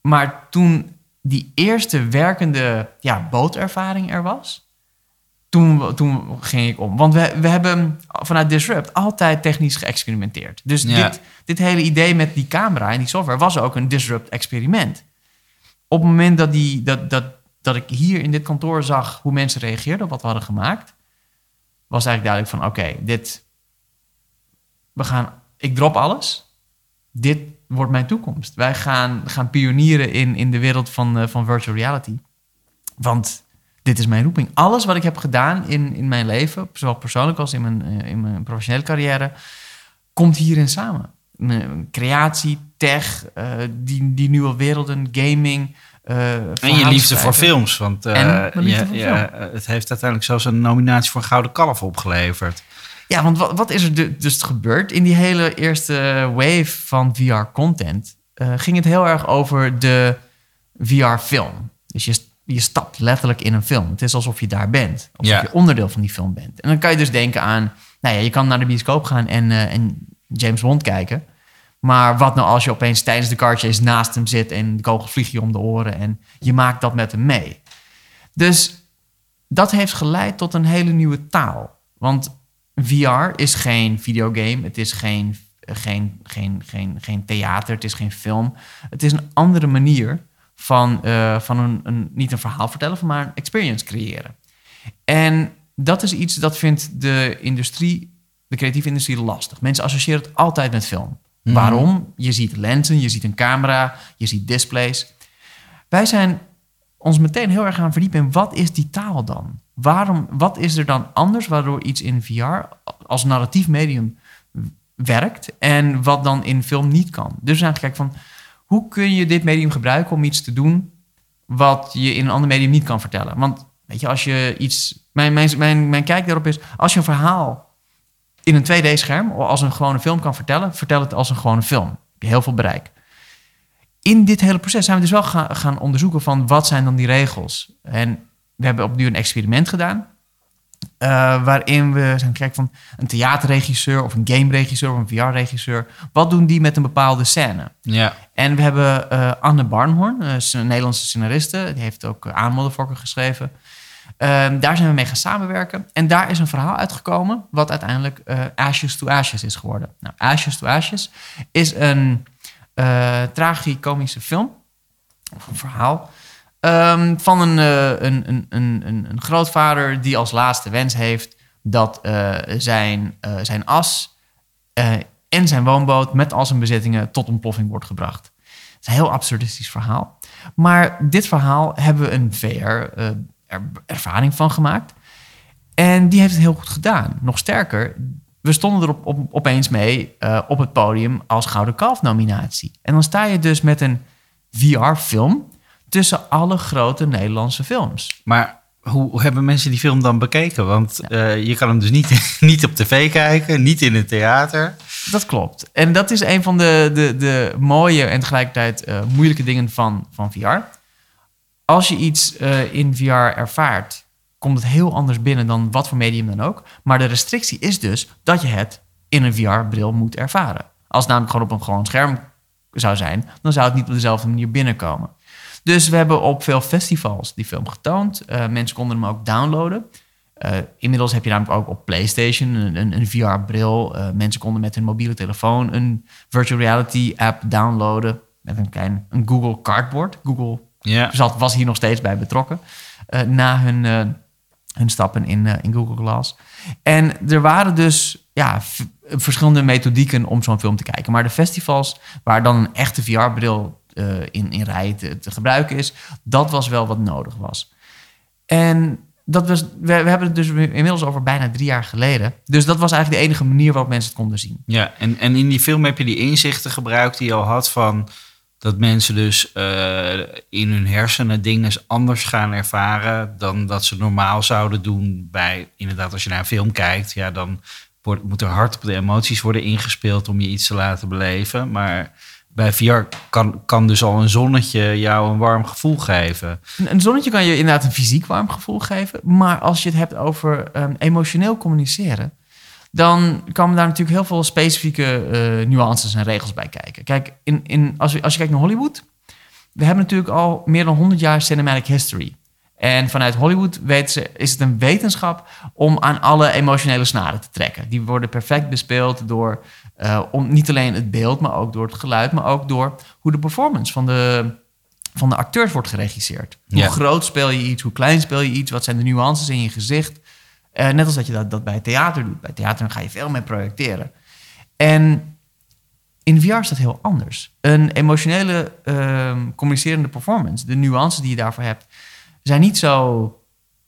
Maar toen die eerste werkende ja, bootervaring er was, toen, toen ging ik om. Want we, we hebben vanuit Disrupt altijd technisch geëxperimenteerd. Dus Ja. dit, dit hele idee met die camera en die software was ook een Disrupt-experiment. Op het moment dat, die, dat, dat, dat ik hier in dit kantoor zag hoe mensen reageerden op wat we hadden gemaakt, was eigenlijk duidelijk van oké, dit, we gaan, ik drop alles. Dit wordt mijn toekomst. Wij gaan, gaan pionieren in, in de wereld van, eh, van virtual reality. Want dit is mijn roeping. Alles wat ik heb gedaan in, in mijn leven, zowel persoonlijk als in mijn, eh, in mijn professionele carrière, komt hierin samen. Mijn creatie, tech, eh, die, die nieuwe werelden, gaming. eh, En je liefde voor films. Want eh, En voor ja, eh, het heeft uiteindelijk zelfs een nominatie voor een Gouden Kalf opgeleverd. Ja, want wat, wat is er du- dus gebeurd? In die hele eerste wave van VR-content eh, ging het heel erg over de VR-film. Dus je, je stapt letterlijk in een film. Het is alsof je daar bent. Alsof Ja. je onderdeel van die film bent. En dan kan je dus denken aan... Nou ja, je kan naar de bioscoop gaan en, eh, en James Bond kijken. Maar wat nou als je opeens tijdens de car chase naast hem zit... en de kogel vliegt je om de oren en je maakt dat met hem mee. Dus dat heeft geleid tot een hele nieuwe taal. Want VR is geen videogame, het is geen, geen, geen, geen, geen theater, het is geen film. Het is een andere manier van, eh, van een, een, niet een verhaal vertellen, maar een experience creëren. En dat is iets dat vindt de industrie, de creatieve industrie, lastig. Mensen associëren het altijd met film. Mhm. Waarom? Je ziet lenzen, je ziet een camera, je ziet displays. Wij zijn ons meteen heel erg gaan verdiepen in wat is die taal dan? Waarom, wat is er dan anders waardoor iets in VR als narratief medium werkt en wat dan in film niet kan? Dus we zijn gaan kijken van hoe kun je dit medium gebruiken om iets te doen wat je in een ander medium niet kan vertellen? Want weet je, als je iets. Mijn, mijn, mijn, mijn kijk daarop is: als je een verhaal in een 2D-scherm of als een gewone film kan vertellen, vertel het als een gewone film. Heel veel bereik in dit hele proces zijn we dus wel gaan, gaan onderzoeken van wat zijn dan die regels. En we hebben opnieuw een experiment gedaan. eh, waarin we zijn gekeken van een theaterregisseur of een game-regisseur of een VR-regisseur. Wat doen die met een bepaalde scène? Ja. En we hebben eh, Anne Barnhorn, eh, een Nederlandse scenariste. Die heeft ook uh, geschreven. Ehm, daar zijn we mee gaan samenwerken. En daar is een verhaal uitgekomen... wat uiteindelijk eh, Ashes to Ashes is geworden. Nou, Ashes to Ashes is een uh, tragicomische film... of een verhaal... Um, van een, uh, een, een, een, een, grootvader die als laatste wens heeft... dat uh, zijn, zijn as en zijn woonboot met al zijn bezittingen tot ontploffing wordt gebracht. Het is een heel absurdistisch verhaal. Maar dit verhaal hebben we een VR-ervaring van gemaakt. En die heeft het heel goed gedaan. Nog sterker, we stonden er op, op, opeens mee uh, op het podium als Gouden Kalf-nominatie. En dan sta je dus met een VR-film tussen alle grote Nederlandse films. Maar hoe, hoe hebben mensen die film dan bekeken? Want ja. uh, je kan hem dus niet, niet op tv kijken, niet in het theater. Dat klopt. En dat is een van de, de, de mooie en tegelijkertijd uh, moeilijke dingen van, van VR. Als je iets uh, in VR ervaart, komt het heel anders binnen dan wat voor medium dan ook. Maar de restrictie is dus dat je het in een VR-bril moet ervaren. Als het namelijk gewoon op een gewoon scherm zou zijn, dan zou het niet op dezelfde manier binnenkomen. Dus we hebben op veel festivals die film getoond. Uh, mensen konden hem ook downloaden. Uh, inmiddels heb je namelijk ook op PlayStation een, een, een VR-bril. Uh, mensen konden met hun mobiele telefoon een virtual reality app downloaden. Met een klein een Google Cardboard. Google yeah. was hier nog steeds bij betrokken. na hun, hun stappen in, in Google Glass. En er waren dus ja, verschillende methodieken om zo'n film te kijken. Maar de festivals waar dan een echte VR-bril in, in rij te, te gebruiken is, dat was wel wat nodig was. En dat was, we, we, hebben het dus inmiddels over bijna drie jaar geleden. Dus dat was eigenlijk de enige manier waarop mensen het konden zien. Ja, en, en in die film heb je die inzichten gebruikt die je al had van dat mensen dus uh, in hun hersenen dingen anders gaan ervaren dan dat ze normaal zouden doen bij, inderdaad, als je naar een film kijkt, ja, dan wordt, moet er hard op de emoties worden ingespeeld om je iets te laten beleven. Maar bij VR kan, kan dus al een zonnetje jou een warm gevoel geven. Een, zonnetje kan je inderdaad een fysiek warm gevoel geven. Maar als je het hebt over um, emotioneel communiceren, dan komen daar natuurlijk heel veel specifieke uh, nuances en regels bij kijken. Kijk, in, in, als, je, als je kijkt naar Hollywood, we hebben natuurlijk al meer dan 100 jaar cinematic history. En vanuit Hollywood weten ze, is het een wetenschap om aan alle emotionele snaren te trekken. Die worden perfect bespeeld door uh, om, niet alleen het beeld, maar ook door het geluid, maar ook door hoe de performance van de, van de acteurs wordt geregisseerd. Hoe groot speel je iets, hoe klein speel je iets, wat zijn de nuances in je gezicht. Uh, net als dat je dat, dat bij theater doet. Bij theater ga je veel meer projecteren. En in VR is dat heel anders. Een emotionele uh, communicerende performance, de nuances die je daarvoor hebt, zijn niet zo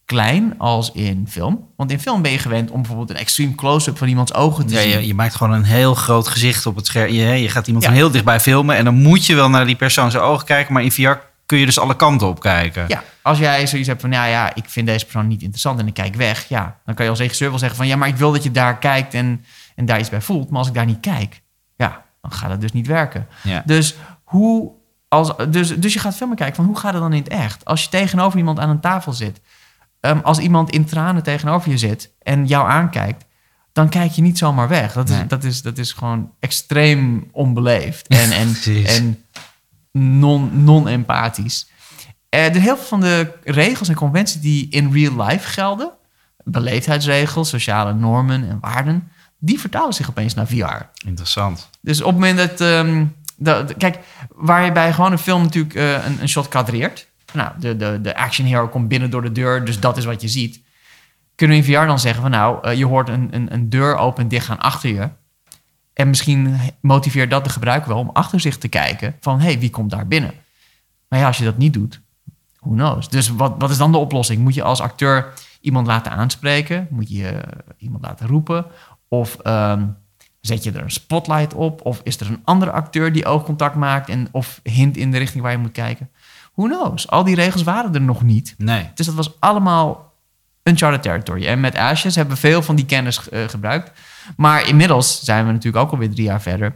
klein als in film. Want in film ben je gewend om bijvoorbeeld een extreme close-up van iemands ogen te ja, zien. Je, je, maakt gewoon een heel groot gezicht op het scherm. Je, je gaat iemand van heel dichtbij filmen en dan moet je wel naar die persoon zijn ogen kijken. Maar in VR kun je dus alle kanten op kijken. Ja, als jij zoiets hebt van, ja, ja, ik vind deze persoon niet interessant en ik kijk weg. Ja, dan kan je als regisseur wel zeggen van, ja, maar ik wil dat je daar kijkt en, en daar iets bij voelt. Maar als ik daar niet kijk, ja, dan gaat het dus niet werken. Ja. Dus hoe als, dus, dus je gaat filmen kijken van hoe gaat het dan in het echt? Als je tegenover iemand aan een tafel zit, um, als iemand in tranen tegenover je zit en jou aankijkt, dan kijk je niet zomaar weg. Dat is, nee. dat is, dat is gewoon extreem onbeleefd en, en, en non-empathisch. Non uh, heel veel van de regels en conventies die in real life gelden, beleefdheidsregels, sociale normen en waarden, die vertalen zich opeens naar VR. Interessant. Dus op het moment dat. Um, de, de, kijk, waar je bij gewoon een film natuurlijk uh, een, een shot kadreert. Nou, de, de, de action hero komt binnen door de deur, dus dat is wat je ziet. Kunnen we in VR dan zeggen van nou, uh, je hoort een, een, een deur open en dicht gaan achter je. En misschien motiveert dat de gebruiker wel om achter zich te kijken van hé, hey, wie komt daar binnen? Maar ja, als je dat niet doet, who knows? Dus wat, wat is dan de oplossing? Moet je als acteur iemand laten aanspreken? Moet je uh, iemand laten roepen? Of um, Zet je er een spotlight op? Of is er een andere acteur die oogcontact maakt en of hint in de richting waar je moet kijken? Who knows? Al die regels waren er nog niet. Nee. Dus dat was allemaal uncharted territory. En met Ashes hebben we veel van die kennis uh, gebruikt. Maar inmiddels zijn we natuurlijk ook alweer drie jaar verder.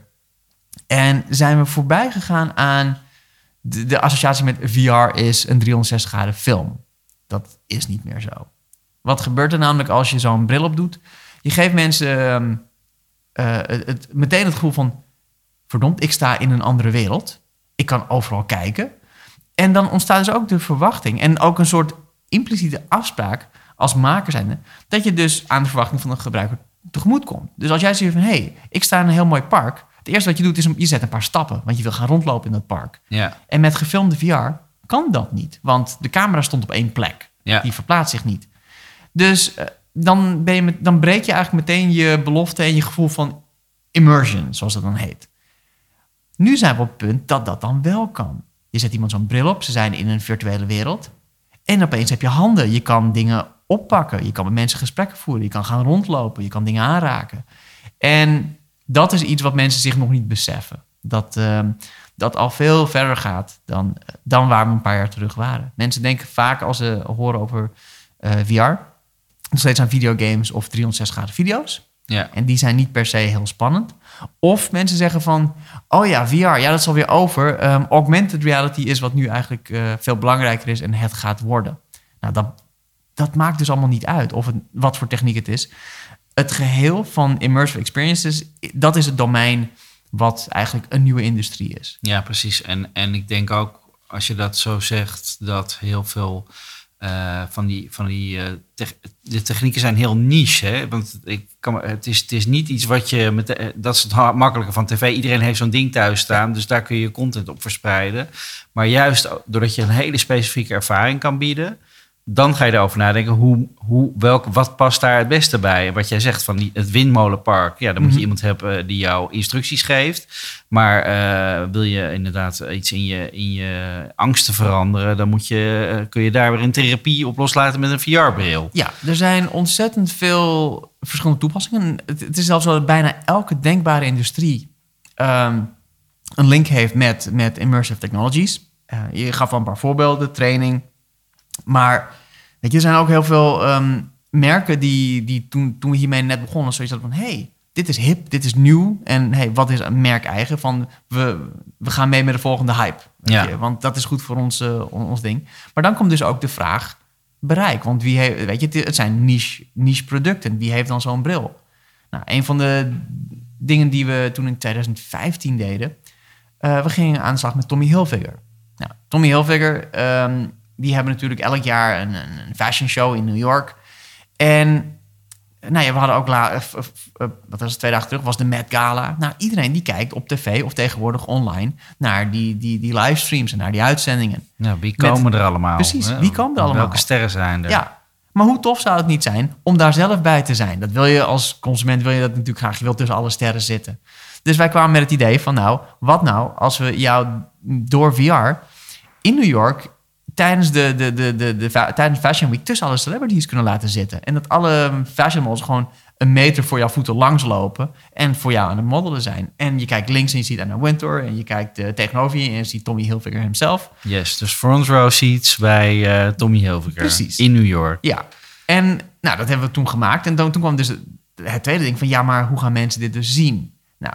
En zijn we voorbij gegaan aan de, associatie met VR is een 360 graden film. Dat is niet meer zo. Wat gebeurt er namelijk als je zo'n bril op doet? Je geeft mensen... Um, uh, het, meteen het gevoel van... verdomd, ik sta in een andere wereld. Ik kan overal kijken. En dan ontstaat dus ook de verwachting... en ook een soort impliciete afspraak als maker zijnde... dat je dus aan de verwachting van de gebruiker tegemoet komt. Dus als jij zegt van... hé, hey, ik sta in een heel mooi park... het eerste wat je doet is je zet een paar stappen... want je wil gaan rondlopen in dat park. Ja. En met gefilmde VR kan dat niet... want de camera stond op één plek. Ja. Die verplaatst zich niet. Dus... Uh, dan, ben je met, dan breek je eigenlijk meteen je belofte en je gevoel van immersion, zoals dat dan heet. Nu zijn we op het punt dat dat dan wel kan. Je zet iemand zo'n bril op, ze zijn in een virtuele wereld. En opeens heb je handen. Je kan dingen oppakken. Je kan met mensen gesprekken voeren. Je kan gaan rondlopen. Je kan dingen aanraken. En dat is iets wat mensen zich nog niet beseffen. Dat, uh, dat al veel verder gaat dan, dan waar we een paar jaar terug waren. Mensen denken vaak als ze horen over uh, VR nog steeds aan videogames of 360 graden video's. Ja. En die zijn niet per se heel spannend. Of mensen zeggen van, oh ja, VR, ja, dat is alweer over. Um, augmented reality is wat nu eigenlijk uh, veel belangrijker is en het gaat worden. Nou, dat, dat maakt dus allemaal niet uit of het, wat voor techniek het is. Het geheel van immersive experiences, dat is het domein wat eigenlijk een nieuwe industrie is. Ja, precies. En, en ik denk ook, als je dat zo zegt, dat heel veel eh, van die, van die uh, de technieken zijn heel niche. Hè? Want ik kan, het, is, het is niet iets wat je met de, dat is het makkelijke van tv. Iedereen heeft zo'n ding thuis staan, dus daar kun je content op verspreiden. Maar juist doordat je een hele specifieke ervaring kan bieden, dan ga je erover nadenken, hoe, hoe, welk, wat past daar het beste bij? Wat jij zegt van die, het windmolenpark, ja, dan moet je mhm. iemand hebben die jou instructies geeft. Maar uh, wil je inderdaad iets in je, in je angsten veranderen, dan moet je, uh, kun je daar weer een therapie op loslaten met een VR-bril. Ja, er zijn ontzettend veel verschillende toepassingen. Het, het is zelfs zo dat bijna elke denkbare industrie um, een link heeft met, met immersive technologies. Uh, je gaf al een paar voorbeelden, training maar weet je, er zijn ook heel veel um, merken die, die toen, toen we hiermee net begonnen, zoiets hadden van: hey, dit is hip, dit is nieuw. En hey, wat is een merk eigen? Van we, we gaan mee met de volgende hype. Ja. Je, want dat is goed voor ons, uh, ons ding. Maar dan komt dus ook de vraag: bereik. Want wie heeft, weet je, het zijn niche, niche producten. Wie heeft dan zo'n bril? Nou, een van de dingen die we toen in 2015 deden, uh, we gingen aan de slag met Tommy Hilfiger. Nou, Tommy Hilfiger um, die hebben natuurlijk elk jaar een, een fashion show in New York. En nou ja, we hadden ook, la, uh, uh, wat was het, twee dagen terug, was de Met Gala. Nou, iedereen die kijkt op tv of tegenwoordig online naar die, die, die livestreams en naar die uitzendingen. Ja, wie komen er allemaal? Precies, wie komen er allemaal? Welke sterren zijn er? Ja, maar hoe tof zou het niet zijn om daar zelf bij te zijn? Dat wil je als consument, wil je dat natuurlijk graag. Je wilt tussen alle sterren zitten. Dus wij kwamen met het idee van, nou, wat nou als we jou door VR in New York tijdens de, de, de, de, de, tijdens Fashion Week tussen alle celebrities kunnen laten zitten. En dat alle fashion models gewoon een meter voor jouw voeten langslopen en voor jou aan het modellen zijn. En je kijkt links en je ziet Anna Wintour en je kijkt uh, tegenover je en je ziet Tommy Hilfiger himself. Yes, dus front row seats bij uh, Tommy Hilfiger Precies. in New York. Ja, en nou, dat hebben we toen gemaakt. En toen, toen kwam dus het tweede ding van ja, maar hoe gaan mensen dit dus zien? Nou,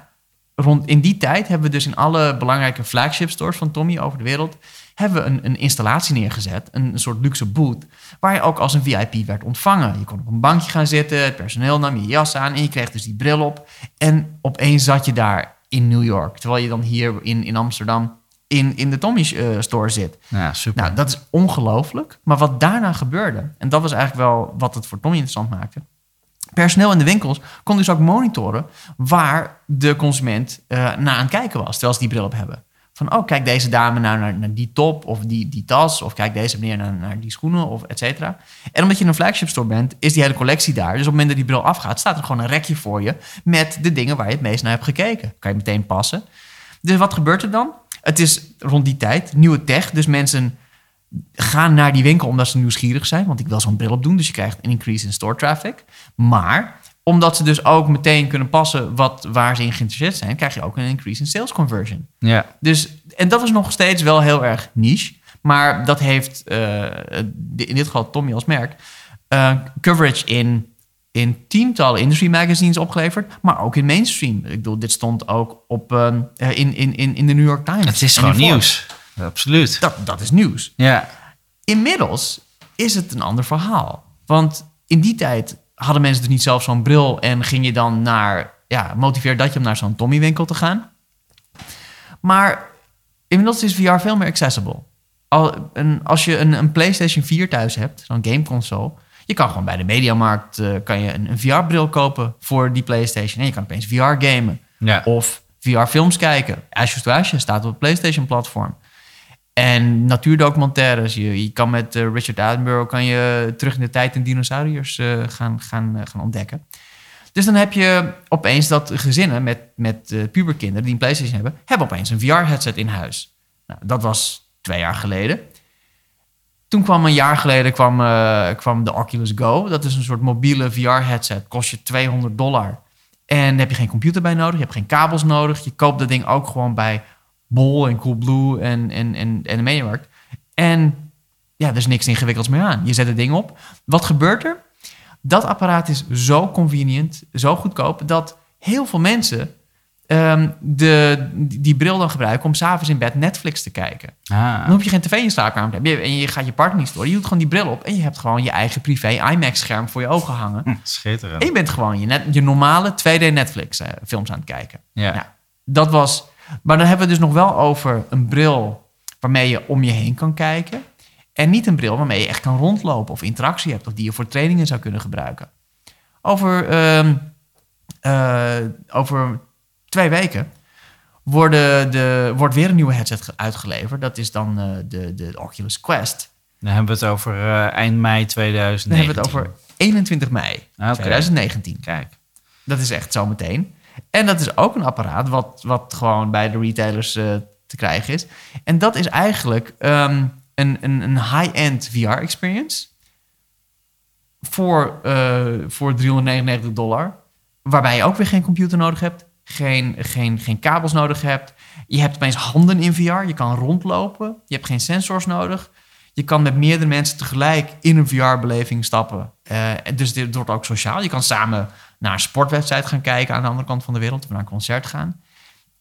rond in die tijd hebben we dus in alle belangrijke flagship stores van Tommy over de wereld hebben we een, een installatie neergezet, een, een, soort luxe booth, waar je ook als een VIP werd ontvangen. Je kon op een bankje gaan zitten, het personeel nam je jas aan en je kreeg dus die bril op. En opeens zat je daar in New York, terwijl je dan hier in, in Amsterdam in, in de Tommy uh, store zit. Ja, super. Nou, dat is ongelooflijk. Maar wat daarna gebeurde, en dat was eigenlijk wel wat het voor Tommy interessant maakte. Personeel in de winkels kon dus ook monitoren waar de consument uh, naar aan het kijken was, terwijl ze die bril op hebben. Van, oh, kijk deze dame nou naar, naar die top of die, die tas. Of kijk deze meneer naar, naar die schoenen of et cetera. En omdat je in een flagship store bent, is die hele collectie daar. Dus op het moment dat die bril afgaat, staat er gewoon een rekje voor je... met de dingen waar je het meest naar hebt gekeken. Kan je meteen passen. Dus wat gebeurt er dan? Het is rond die tijd nieuwe tech. Dus mensen gaan naar die winkel omdat ze nieuwsgierig zijn. Want ik wil zo'n bril op doen. Dus je krijgt een increase in store traffic. Maar omdat ze dus ook meteen kunnen passen wat, waar ze in geïnteresseerd zijn, krijg je ook een increase in sales conversion. Ja. Dus, en dat is nog steeds wel heel erg niche. Maar dat heeft uh, in dit geval Tommy als merk uh, coverage in, in tientallen industry magazines opgeleverd, maar ook in mainstream. Ik bedoel, dit stond ook op, uh, in, in, in, in de New York Times. Het is gewoon nieuws. Absoluut. Dat, dat is nieuws. Ja. Inmiddels is het een ander verhaal. Want in die tijd hadden mensen dus niet zelf zo'n bril en ging je dan naar, ja, motiveer dat je om naar zo'n Tommy winkel te gaan. Maar inmiddels is VR veel meer accessible. Al, een, als je een, een, PlayStation 4 thuis hebt, zo'n gameconsole, je kan gewoon bij de Mediamarkt uh, kan je een, een VR-bril kopen voor die PlayStation en je kan opeens VR gamen. Ja. Of VR-films kijken. Ashes to Ashes staat op het PlayStation-platform. En natuurdocumentaires. Je, je kan met uh, Richard Attenborough kan je terug in de tijd in dinosauriërs uh, gaan, gaan, uh, gaan ontdekken. Dus dan heb je opeens dat gezinnen met, met puberkinderen die een PlayStation hebben, hebben opeens een VR-headset in huis. Nou, dat was twee jaar geleden. Toen kwam een jaar geleden kwam, kwam de Oculus Go. Dat is een soort mobiele VR-headset. Kost je 200 dollar. En heb je geen computer bij nodig. Je hebt geen kabels nodig. Je koopt dat ding ook gewoon bij Bol en Coolblue en, en, en, en de Mediamarkt. En ja, er is niks ingewikkelds meer aan. Je zet het ding op. Wat gebeurt er? Dat apparaat is zo convenient, zo goedkoop, dat heel veel mensen um, de, die bril dan gebruiken om s'avonds in bed Netflix te kijken. Ah. Dan hoef je geen tv in slaapkamer te hebben. En je gaat je partner niet storen. Je doet gewoon die bril op en je hebt gewoon je eigen privé IMAX-scherm voor je ogen hangen. Hm, schitterend. En je bent gewoon je, net, je normale 2D Netflix-films aan het kijken. Ja. Nou, dat was. Maar dan hebben we het dus nog wel over een bril waarmee je om je heen kan kijken. En niet een bril waarmee je echt kan rondlopen of interactie hebt, of die je voor trainingen zou kunnen gebruiken. Over, ehm, eh, over twee weken worden de, wordt weer een nieuwe headset ge- uitgeleverd. Dat is dan eh, de, de Oculus Quest. Dan hebben we het over eh, eind mei 2019. Dan hebben we het over 21 mei Ah, oké. 2019. Kijk. Dat is echt zometeen. En dat is ook een apparaat wat, wat gewoon bij de retailers eh, te krijgen is. En dat is eigenlijk ehm, een, een, een high-end VR-experience voor, eh, voor 399 dollar. Waarbij je ook weer geen computer nodig hebt, geen, geen, geen kabels nodig hebt. Je hebt opeens handen in VR, je kan rondlopen, je hebt geen sensors nodig. Je kan met meerdere mensen tegelijk in een VR-beleving stappen. Eh, dus dit wordt ook sociaal. Je kan samen naar een sportwedstrijd gaan kijken aan de andere kant van de wereld of naar een concert gaan.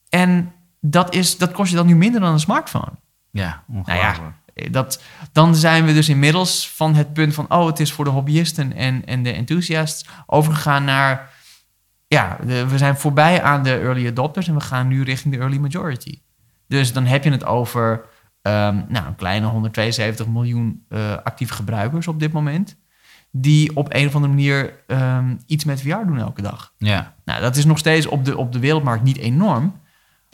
En dat, is, dat kost je dan nu minder dan een smartphone. Ja, Nou ja, dat, dan zijn we dus inmiddels van het punt van... oh, het is voor de hobbyisten en, en de enthousiasts... overgegaan naar... ja, de- we zijn voorbij aan de early adopters... en we gaan nu richting de early majority. Dus dan heb je het over ehm, nou, een kleine 172 miljoen eh, actieve gebruikers op dit moment... die op een of andere manier ehm, iets met VR doen elke dag. Ja. Nou, dat is nog steeds op de, op de wereldmarkt niet enorm.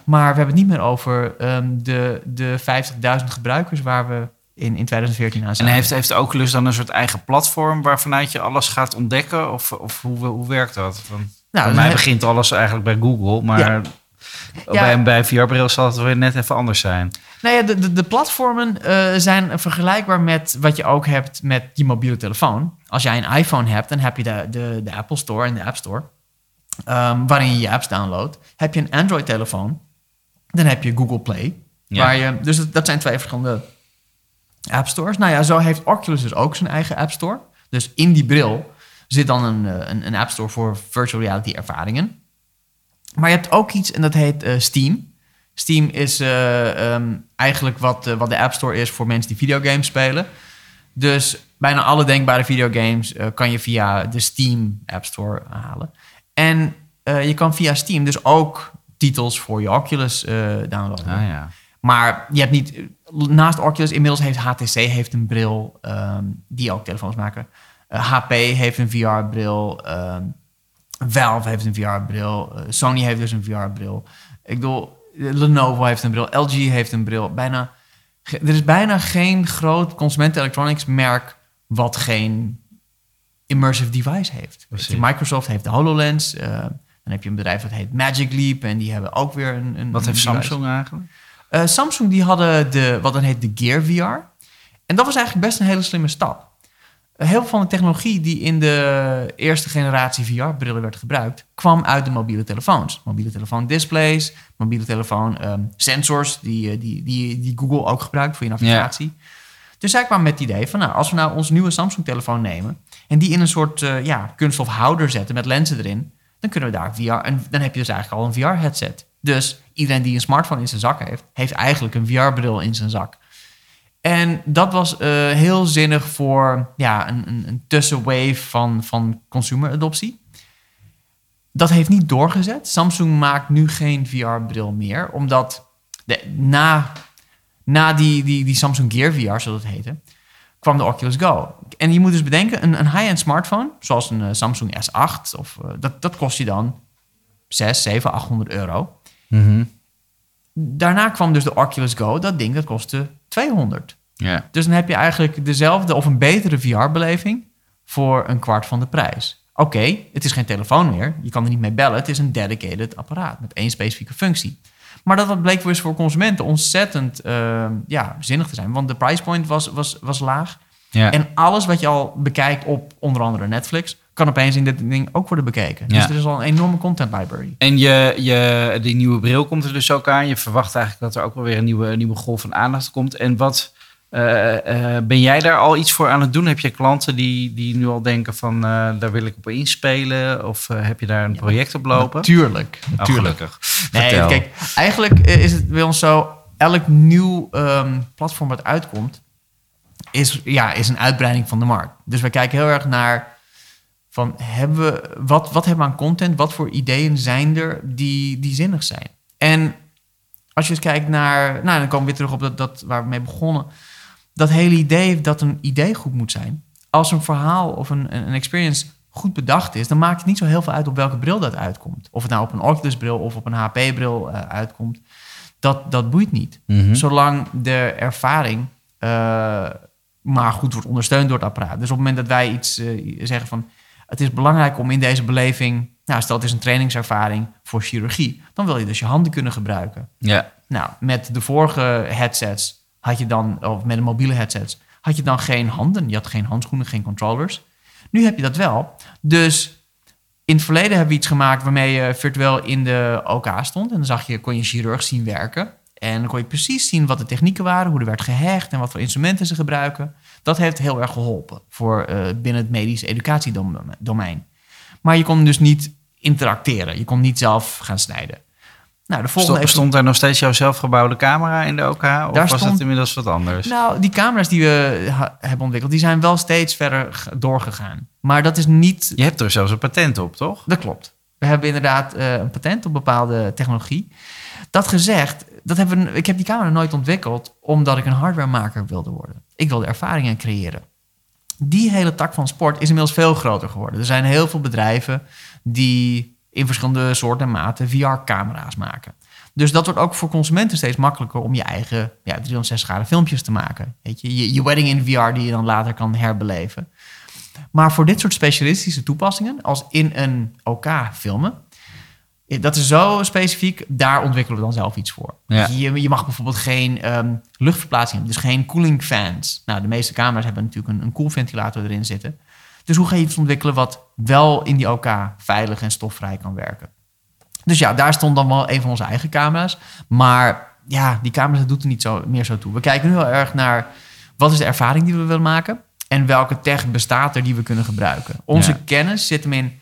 Maar we hebben het niet meer over ehm, de, de 50.000 gebruikers waar we in, in 2014 aan En zaten. heeft, heeft Oculus dan een soort eigen platform waarvanuit je alles gaat ontdekken? Of, of hoe, hoe werkt dat? Want nou, bij mij begint alles eigenlijk bij Google, maar Ja. Bij, bij een VR-bril zal het weer net even anders zijn. Nou ja, de, de, de platformen eh, zijn vergelijkbaar met wat je ook hebt met je mobiele telefoon. Als jij een iPhone hebt, dan heb je de, de, de Apple Store en de App Store. ehm, waarin je je apps downloadt. Heb je een Android-telefoon, dan heb je Google Play. Ja. Waar je, dus dat, dat zijn twee verschillende app stores. Nou ja, zo heeft Oculus dus ook zijn eigen app store. Dus in die bril zit dan een, eh, een, een app store voor virtual reality ervaringen. Maar je hebt ook iets en dat heet eh, Steam. Steam is eh, ehm, eigenlijk wat, eh, wat de App Store is voor mensen die videogames spelen. Dus bijna alle denkbare videogames kan je via de Steam App Store halen. En je kan via Steam dus ook titels voor je Oculus downloaden. Ah, ja. Maar je hebt niet... Naast Oculus inmiddels heeft HTC heeft een bril ehm, die ook telefoons maken. HP heeft een VR-bril. ehm, Valve heeft een VR-bril. eh, Sony heeft dus een VR-bril. Ik bedoel, Lenovo heeft een bril. LG heeft een bril. Bijna, er is bijna geen groot consument electronics merk wat geen immersive device heeft. Je. Microsoft heeft de HoloLens. eh, dan heb je een bedrijf dat heet Magic Leap en die hebben ook weer een. een Wat een heeft device. Samsung eigenlijk? Eh, Samsung die hadden de, wat dan heet de Gear VR. En dat was eigenlijk best een hele slimme stap. Heel veel van de technologie die in de eerste generatie VR-brillen werd gebruikt, kwam uit de mobiele telefoons. Mobiele telefoon displays, mobiele telefoon ehm, sensors, die, eh, die, die, die Google ook gebruikt voor je navigatie. Dus zij kwam met het idee van, nou, als we nou ons nieuwe Samsung-telefoon nemen en die in een soort eh, ja, kunststof houder zetten met lenzen erin, dan kunnen we daar VR, en dan heb je dus eigenlijk al een VR-headset. Dus iedereen die een smartphone in zijn zak heeft, heeft eigenlijk een VR-bril in zijn zak. En dat was eh, heel zinnig voor ja, een, een, een tussenwave van, van consumer-adoptie. Dat heeft niet doorgezet. Samsung maakt nu geen VR-bril meer, omdat de, na, na die, die, die Samsung Gear VR, zoals het heette, kwam de Oculus Go. En je moet dus bedenken, een, een high-end smartphone, zoals een eh, Samsung S8, of, eh, dat, dat kost je dan 6, 7, 800 euro. Daarna kwam dus de Oculus Go. Dat ding dat kostte 200. Ja. Dus dan heb je eigenlijk dezelfde of een betere VR-beleving voor een kwart van de prijs. Oké, het is geen telefoon meer. Je kan er niet mee bellen. Het is een dedicated apparaat met één specifieke functie. Maar dat bleek dus voor consumenten ontzettend eh, ja, zinnig te zijn. Want de price point was, was, was laag. Ja. En alles wat je al bekijkt op onder andere Netflix... kan opeens in dit ding ook worden bekeken. Ja. Dus er is al een enorme content library. En je, je, die nieuwe bril komt er dus ook aan. Je verwacht eigenlijk dat er ook wel weer een nieuwe, nieuwe golf van aandacht komt. En wat eh, eh, ben jij daar al iets voor aan het doen? Heb je klanten die, die nu al denken van eh, daar wil ik op inspelen? Of heb je daar een project op lopen? Tuurlijk, Oh, natuurlijk. gelukkig. Nee, Vertel. kijk, eigenlijk is het bij ons zo... elk nieuw ehm, platform wat uitkomt... Is, ja, is een uitbreiding van de markt. Dus we kijken heel erg naar... Van, hebben we, wat, wat hebben we aan content? Wat voor ideeën zijn er die, die zinnig zijn? En als je eens kijkt naar, nou dan komen we weer terug op dat, dat waar we mee begonnen. Dat hele idee dat een idee goed moet zijn. Als een verhaal of een, een experience goed bedacht is, dan maakt het niet zo heel veel uit op welke bril dat uitkomt. Of het nou op een Oculus bril of op een HP-bril uh, uitkomt. Dat, dat boeit niet. Mhm. Zolang de ervaring uh, maar goed wordt ondersteund door het apparaat. Dus op het moment dat wij iets uh, zeggen van... het is belangrijk om in deze beleving... nou, stel het is een trainingservaring voor chirurgie... dan wil je dus je handen kunnen gebruiken. Ja. Nou, met de vorige headsets had je dan... of met de mobiele headsets... had je dan geen handen. Je had geen handschoenen, geen controllers. Nu heb je dat wel. Dus in het verleden hebben we iets gemaakt... waarmee je virtueel in de OK stond... en dan zag je, kon je chirurg zien werken... En dan kon je precies zien wat de technieken waren, hoe er werd gehecht en wat voor instrumenten ze gebruiken. Dat heeft heel erg geholpen voor uh, binnen het medisch educatiedomein. Maar je kon dus niet interacteren. Je kon niet zelf gaan snijden. Nou, de volgende stond, stond daar nog steeds jouw zelfgebouwde camera in de OK? Of was stond, het inmiddels wat anders? Nou, die camera's die we hebben ontwikkeld, die zijn wel steeds verder doorgegaan. Maar dat is niet... Je hebt er zelfs een patent op, toch? Dat klopt. We hebben inderdaad uh, een patent op bepaalde technologie. Dat gezegd, dat hebben ik heb die camera nooit ontwikkeld omdat ik een hardwaremaker wilde worden. Ik wilde ervaringen creëren. Die hele tak van sport is inmiddels veel groter geworden. Er zijn heel veel bedrijven die in verschillende soorten en maten VR-camera's maken. Dus dat wordt ook voor consumenten steeds makkelijker om je eigen ja, 360 graden filmpjes te maken. Weet je? je, je wedding in VR die je dan later kan herbeleven. Maar voor dit soort specialistische toepassingen, als in een OK filmen, dat is zo specifiek, daar ontwikkelen we dan zelf iets voor. Ja. Je, je, mag bijvoorbeeld geen um, luchtverplaatsing hebben, dus geen cooling fans. Nou, de meeste camera's hebben natuurlijk een, een koelventilator erin zitten. Dus hoe ga je iets ontwikkelen wat wel in die OK veilig en stofvrij kan werken? Dus ja, daar stond dan wel een van onze eigen camera's. Maar ja, die camera's doet er niet zo, meer zo toe. We kijken nu heel erg naar wat is de ervaring die we willen maken en welke tech bestaat er die we kunnen gebruiken. Onze Ja. kennis zit hem in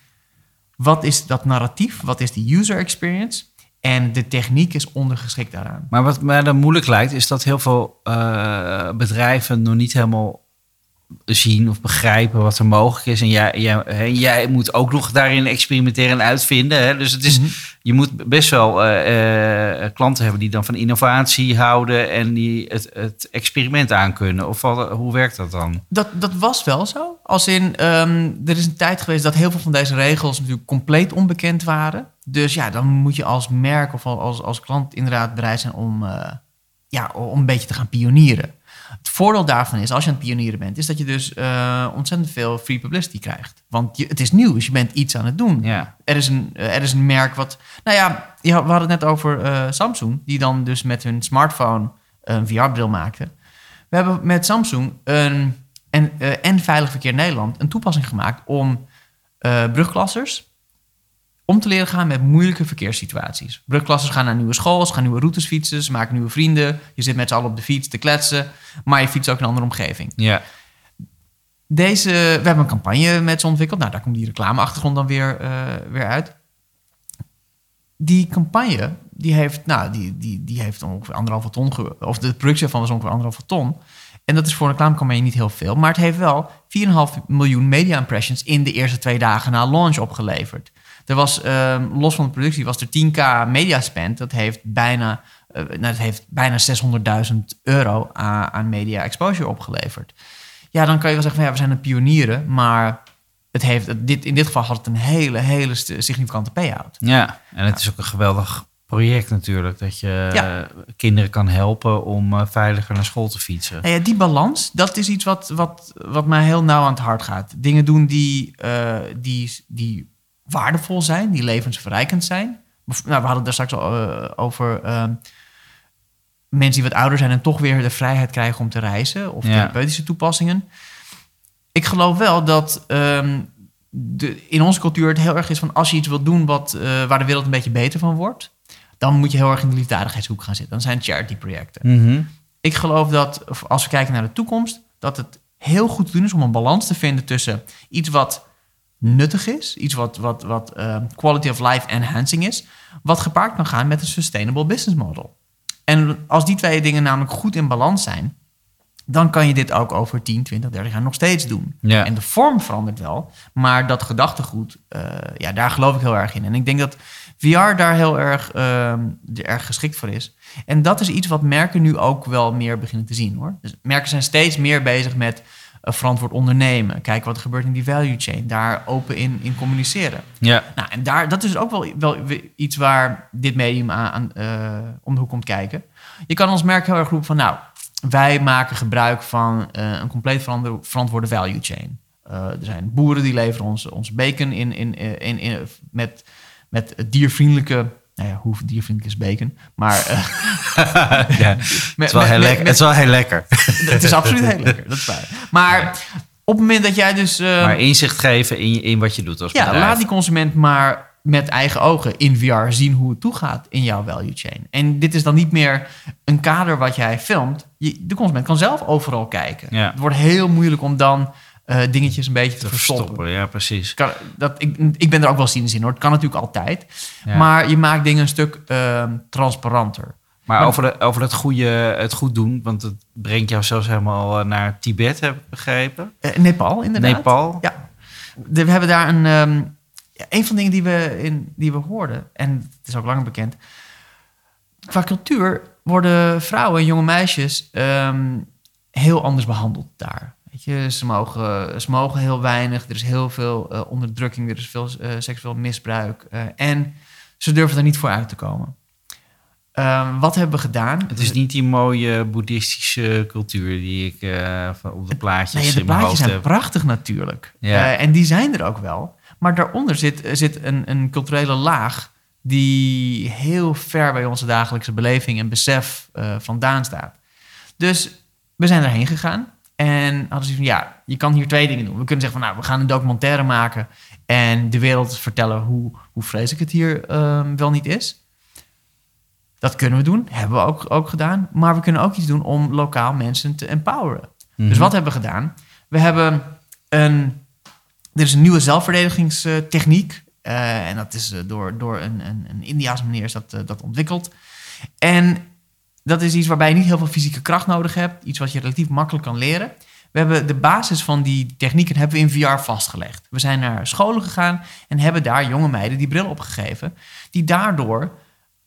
wat is dat narratief, wat is de user experience en de techniek is ondergeschikt daaraan. Maar wat mij dan moeilijk lijkt, is dat heel veel eh, bedrijven nog niet helemaal zien of begrijpen wat er mogelijk is. En jij, jij, moet ook nog daarin experimenteren en uitvinden. Hè? Dus het is, Mhm. je moet best wel eh, eh, klanten hebben die dan van innovatie houden en die het, het experiment aankunnen. Of wat- hoe werkt dat dan? Dat, dat was wel zo. Als in, ehm, er is een tijd geweest dat heel veel van deze regels natuurlijk compleet onbekend waren. Dus ja, dan moet je als merk of als, als klant inderdaad bereid zijn om, eh, ja, om een beetje te gaan pionieren. Het voordeel daarvan is, als je aan het pionieren bent, is dat je dus eh, ontzettend veel free publicity krijgt. Want je, het is nieuw, dus je bent iets aan het doen. Ja, Er is een, eh, er is een merk wat. Nou ja, we hadden het net over eh, Samsung, die dan dus met hun smartphone een VR-bril maakte. We hebben met Samsung een, en, en Veilig Verkeer Nederland een toepassing gemaakt om brugklassers om te leren gaan met moeilijke verkeerssituaties. Brugklassers gaan naar nieuwe school, ze gaan nieuwe routes fietsen, ze maken nieuwe vrienden. Je zit met z'n allen op de fiets te kletsen, maar je fietst ook in een andere omgeving. ja. Deze, we hebben een campagne met ze ontwikkeld. Nou, daar komt die reclameachtergrond dan weer, eh, weer uit. Die campagne, die heeft, nou, die, die, die heeft ongeveer anderhalve ton, ge- of de productie ervan was ongeveer anderhalve ton. En dat is voor een reclamecampagne niet heel veel, maar het heeft wel 4,5 miljoen media impressions in de eerste twee dagen na launch opgeleverd. Er was, ehm, los van de productie, was er 10k media spend. Dat heeft bijna, eh, nou, dat heeft bijna 600.000 euro aan, aan media exposure opgeleverd. Ja, dan kan je wel zeggen van ja, we zijn een pionieren, maar het heeft, dit, in dit geval had het een hele, hele significante payout. ja. En het is ook een geweldig project natuurlijk. Dat je Ja. kinderen kan helpen om eh, veiliger naar school te fietsen. Nou ja, die balans, dat is iets wat, wat, wat mij heel nauw aan het hart gaat. Dingen doen die, eh, die, die waardevol zijn, die levensverrijkend zijn. Nou, we hadden het daar straks al eh, over ehm, mensen die wat ouder zijn en toch weer de vrijheid krijgen om te reizen. Of Ja. therapeutische toepassingen. Ik geloof wel dat ehm, de, in onze cultuur het heel erg is van als je iets wilt doen wat, eh, waar de wereld een beetje beter van wordt, dan moet je heel erg in de liefdadigheidshoek gaan zitten. Dan zijn het charity-projecten. Mhm. Ik geloof dat als we kijken naar de toekomst, dat het heel goed te doen is om een balans te vinden tussen iets wat nuttig is, iets wat, wat, wat eh, quality of life enhancing is, wat gepaard kan gaan met een sustainable business model. En als die twee dingen namelijk goed in balans zijn, dan kan je dit ook over 10, 20, 30 jaar nog steeds doen. Ja. En de vorm verandert wel, maar dat gedachtegoed, eh, ja, daar geloof ik heel erg in. En ik denk dat VR daar heel erg, ehm, erg geschikt voor is. En dat is iets wat merken nu ook wel meer beginnen te zien hoor. Dus merken zijn steeds meer bezig met verantwoord ondernemen. Kijken wat er gebeurt in die value chain. Daar open in, in communiceren. Ja. Nou, en daar, dat is ook wel, wel iets waar dit medium aan, aan eh, om de hoek komt kijken. Je kan ons merk heel erg roepen van... nou, wij maken gebruik van uh, een compleet verantwoorde value chain. er zijn boeren die leveren ons, ons bacon in, in, in, in, met, met diervriendelijke nou ja, hoe diervriendelijk is bacon. Maar. Uh, ja, het, is wel heel lekker. het is wel heel lekker. het is absoluut heel lekker, dat is waar. Maar op het moment dat jij dus. Uh, maar inzicht geven in, in wat je doet als Ja, bedrijf. laat die consument maar met eigen ogen in VR zien hoe het toegaat in jouw value chain. En dit is dan niet meer een kader wat jij filmt. Je, de consument kan zelf overal kijken. Ja. Het wordt heel moeilijk om dan uh, dingetjes een beetje te, te verstoppen. verstoppen. Ja, precies. Kan, dat, ik, ik ben er ook wel cynisch in hoor. Het kan natuurlijk altijd. Ja. Maar je maakt dingen een stuk uh, transparanter. Maar, maar over, de, over het, goede, het goed doen, want het brengt jou zelfs helemaal eh, naar Tibet, heb ik begrepen. Uh, Nepal, inderdaad. Nepal? Ja. De, we hebben daar een... Um, ja, een van de dingen die we, in, die we hoorden, en het is ook langer bekend... Qua cultuur worden vrouwen en jonge meisjes um, heel anders behandeld daar. Je, ze, mogen, ze mogen heel weinig, er is heel veel uh, onderdrukking, er is veel uh, seksueel misbruik. Uh, en ze durven er niet voor uit te komen. Ehm, wat hebben we gedaan? Het is niet die mooie boeddhistische cultuur die ik op de plaatjes nee, de in mijn plaatjes hoofd zijn heb. prachtig natuurlijk. Ja. en die zijn er ook wel. Maar daaronder zit, zit een, een culturele laag die heel ver bij onze dagelijkse beleving en besef vandaan staat. Dus we zijn erheen gegaan. En hadden ze van ja, je kan hier twee dingen doen. We kunnen zeggen van nou, we gaan een documentaire maken en de wereld vertellen hoe, hoe vreselijk het hier um, wel niet is. Dat kunnen we doen, hebben we ook, ook gedaan. Maar we kunnen ook iets doen om lokaal mensen te empoweren. Mhm. Dus wat hebben we gedaan? We hebben een, er is een nieuwe zelfverdedigingstechniek. Uh, en dat is uh, door, door een, een, een Indiaas meneer is dat, uh, dat ontwikkeld. En dat is iets waarbij je niet heel veel fysieke kracht nodig hebt. Iets wat je relatief makkelijk kan leren. We hebben de basis van die technieken hebben we in VR vastgelegd. We zijn naar scholen gegaan en hebben daar jonge meiden die bril opgegeven. Die daardoor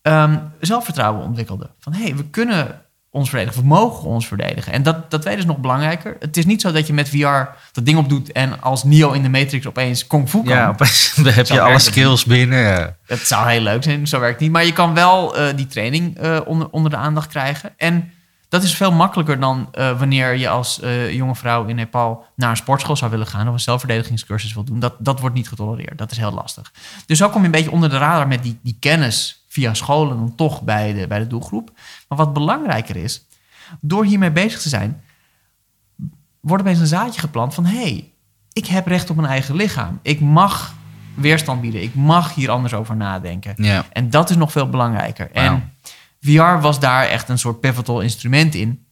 um, zelfvertrouwen ontwikkelden. Van hé, hey, we kunnen ons verdedigen, we mogen ons verdedigen. En dat, dat tweede is nog belangrijker. Het is niet zo dat je met VR dat ding opdoet en als Neo in de Matrix opeens kung fu kan. Ja, opeens dan heb je alle skills binnen. Ja. Het zou heel leuk zijn, zo werkt het niet. Maar je kan wel uh, die training uh, onder, onder de aandacht krijgen. En dat is veel makkelijker dan uh, wanneer je als jonge vrouw in Nepal naar een sportschool zou willen gaan of een zelfverdedigingscursus wil doen. Dat, dat wordt niet getolereerd. Dat is heel lastig. Dus zo kom je een beetje onder de radar met die, die kennis via scholen dan toch bij de, bij de doelgroep. Maar wat belangrijker is, door hiermee bezig te zijn, wordt opeens een zaadje geplant van hé, hey, ik heb recht op mijn eigen lichaam. Ik mag weerstand bieden. Ik mag hier anders over nadenken. Ja. En dat is nog veel belangrijker. Wow. En VR was daar echt een soort pivotal instrument in.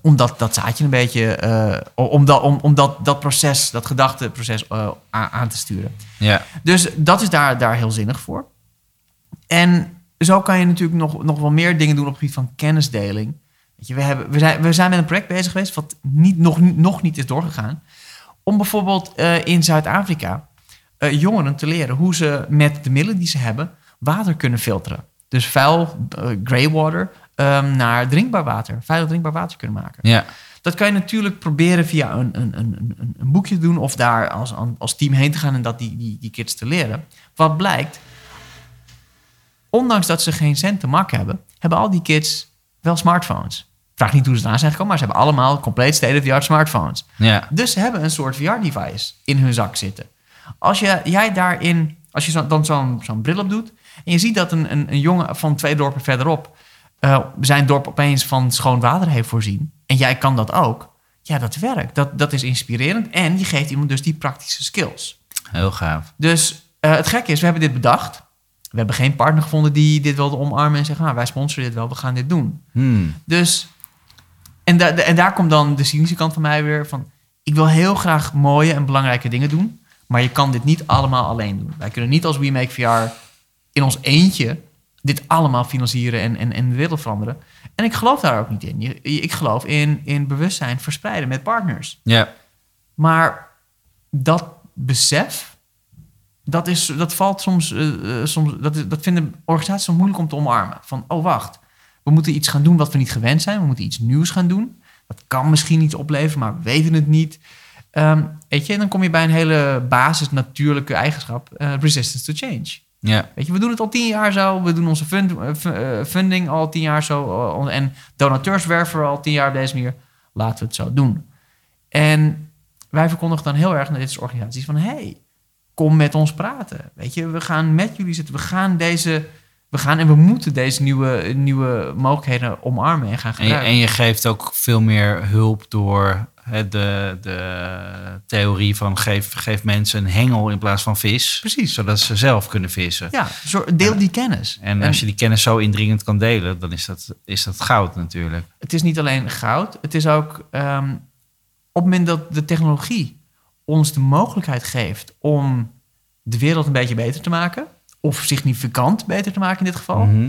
Om dat, dat zaadje een beetje, uh, om, dat, om, om dat, dat proces, dat gedachteproces uh, aan, aan te sturen. Ja. Dus dat is daar, daar heel zinnig voor. En zo kan je natuurlijk nog, nog wel meer dingen doen op het gebied van kennisdeling. Weet je, we, hebben, we, zijn, we zijn met een project bezig geweest wat niet, nog, nog niet is doorgegaan. Om bijvoorbeeld uh, in Zuid-Afrika uh, jongeren te leren hoe ze met de middelen die ze hebben water kunnen filteren. Dus vuil, uh, greywater, um, naar drinkbaar water, veilig drinkbaar water kunnen maken. Ja. Dat kan je natuurlijk proberen via een, een, een, een boekje te doen of daar als, als team heen te gaan en dat die, die, die kids te leren. Wat blijkt, ondanks dat ze geen cent te mak hebben, hebben al die kids wel smartphones. Vraag niet hoe ze eraan zijn gekomen, maar ze hebben allemaal compleet state-of-the-art smartphones. Ja. Dus ze hebben een soort VR-device in hun zak zitten. Als je, jij daarin, als je zo, dan zo'n zo'n bril op doet en je ziet dat een, een, een jongen van twee dorpen verderop uh, zijn dorp opeens van schoon water heeft voorzien en jij kan dat ook, ja, dat werkt. Dat, dat is inspirerend en je geeft iemand dus die praktische skills. Heel gaaf. Dus uh, het gekke is, we hebben dit bedacht. We hebben geen partner gevonden die dit wilde omarmen en zeggen: ah, wij sponsoren dit wel, we gaan dit doen. Hmm. Dus, en, da en daar komt dan de cynische kant van mij weer van: ik wil heel graag mooie en belangrijke dingen doen, maar je kan dit niet allemaal alleen doen. Wij kunnen niet als We Make VR in ons eentje dit allemaal financieren en, en, en de wereld veranderen. En ik geloof daar ook niet in. Je- Ik geloof in, in bewustzijn verspreiden met partners. Ja, Maar dat besef, dat, is, dat valt soms, eh, eh, soms dat, is, dat vinden organisaties soms moeilijk om te omarmen. Van, oh wacht, we moeten iets gaan doen wat we niet gewend zijn. We moeten iets nieuws gaan doen. Dat kan misschien iets opleveren, maar we weten het niet. Ehm, weet je, en dan kom je bij een hele basis natuurlijke eigenschap, eh, resistance to change. ja, Weet je, we doen het al tien jaar zo. We doen onze fund, fu- funding al tien jaar zo. en donateurs werven we al tien jaar op deze manier. Laten we het zo doen. En wij verkondigen dan heel erg naar dit soort organisaties van... hey, kom met ons praten. Weet je, we gaan met jullie zitten. We gaan deze... We gaan en we moeten deze nieuwe, nieuwe mogelijkheden omarmen en gaan En je, gebruiken. en je geeft ook veel meer hulp door hè, de, de theorie van geef, geef mensen een hengel in plaats van vis. Precies. Zodat ze zelf kunnen vissen. Ja, deel die kennis. En als je die kennis zo indringend kan delen, dan is dat, is dat goud natuurlijk. het is niet alleen goud. Het is ook ehm, op het moment dat de technologie ons de mogelijkheid geeft om de wereld een beetje beter te maken, of significant beter te maken in dit geval, Mhm.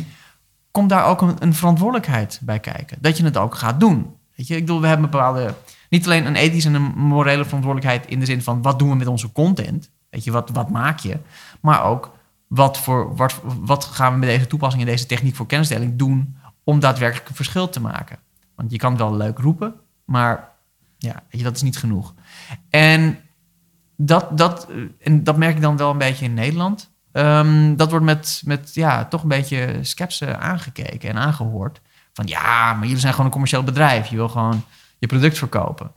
komt daar ook een, een verantwoordelijkheid bij kijken. Dat je het ook gaat doen. Weet je, ik bedoel, we hebben een bepaalde, niet alleen een ethische en een morele verantwoordelijkheid in de zin van wat doen we met onze content, weet je, wat, wat maak je, maar ook wat, voor, wat, wat gaan we met deze toepassing en deze techniek voor kennisdeling doen om daadwerkelijk een verschil te maken. Want je kan het wel leuk roepen, maar ja, weet je, dat is niet genoeg. En dat, dat, eh, en dat merk ik dan wel een beetje in Nederland. Ehm, dat wordt met, met ja, toch een beetje sceptisch aangekeken en aangehoord. Van ja, maar jullie zijn gewoon een commercieel bedrijf. Je wil gewoon je product verkopen.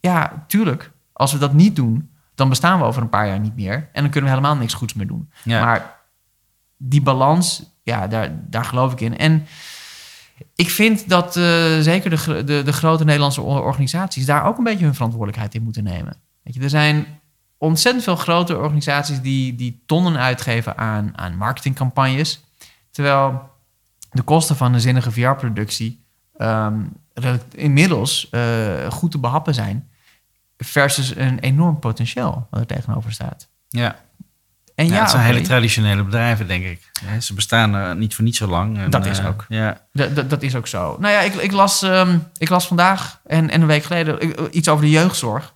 Ja, tuurlijk. Als we dat niet doen, dan bestaan we over een paar jaar niet meer. En dan kunnen we helemaal niks goeds meer doen. Ja. Maar die balans, ja, daar, daar geloof ik in. En ik vind dat eh, zeker de, de, de grote Nederlandse organisaties daar ook een beetje hun verantwoordelijkheid in moeten nemen. Weet je, er zijn ontzettend veel grote organisaties die, die tonnen uitgeven aan, aan marketingcampagnes. Terwijl de kosten van een zinnige VR-productie ehm, inmiddels eh, goed te behappen zijn. Versus een enorm potentieel wat er tegenover staat. Ja. En Ja, ja, het zijn hele traditionele bedrijven, denk ik. Ja, ze bestaan eh, niet voor niet zo lang. En, Dat is eh, ook. Ja. Dat, is ook zo. Nou ja, ik, ik, las, ehm, ik las vandaag en, en een week geleden iets over de jeugdzorg.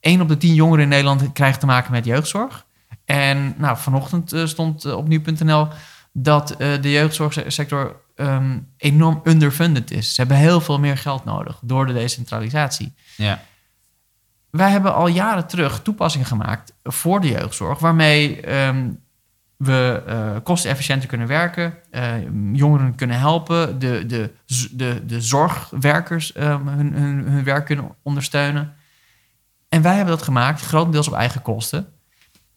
Eén op de tien jongeren in Nederland krijgt te maken met jeugdzorg. En nou, vanochtend eh, stond eh, op nu.nl dat eh, de jeugdzorgsector ehm, enorm underfunded is. Ze hebben heel veel meer geld nodig door de decentralisatie. ja. Wij hebben al jaren terug toepassingen gemaakt voor de jeugdzorg, waarmee ehm, we eh, kostenefficiënter kunnen werken, jongeren kunnen helpen, de, de, de, de zorgwerkers hun, hun, hun werk kunnen ondersteunen. En wij hebben dat gemaakt, grotendeels op eigen kosten.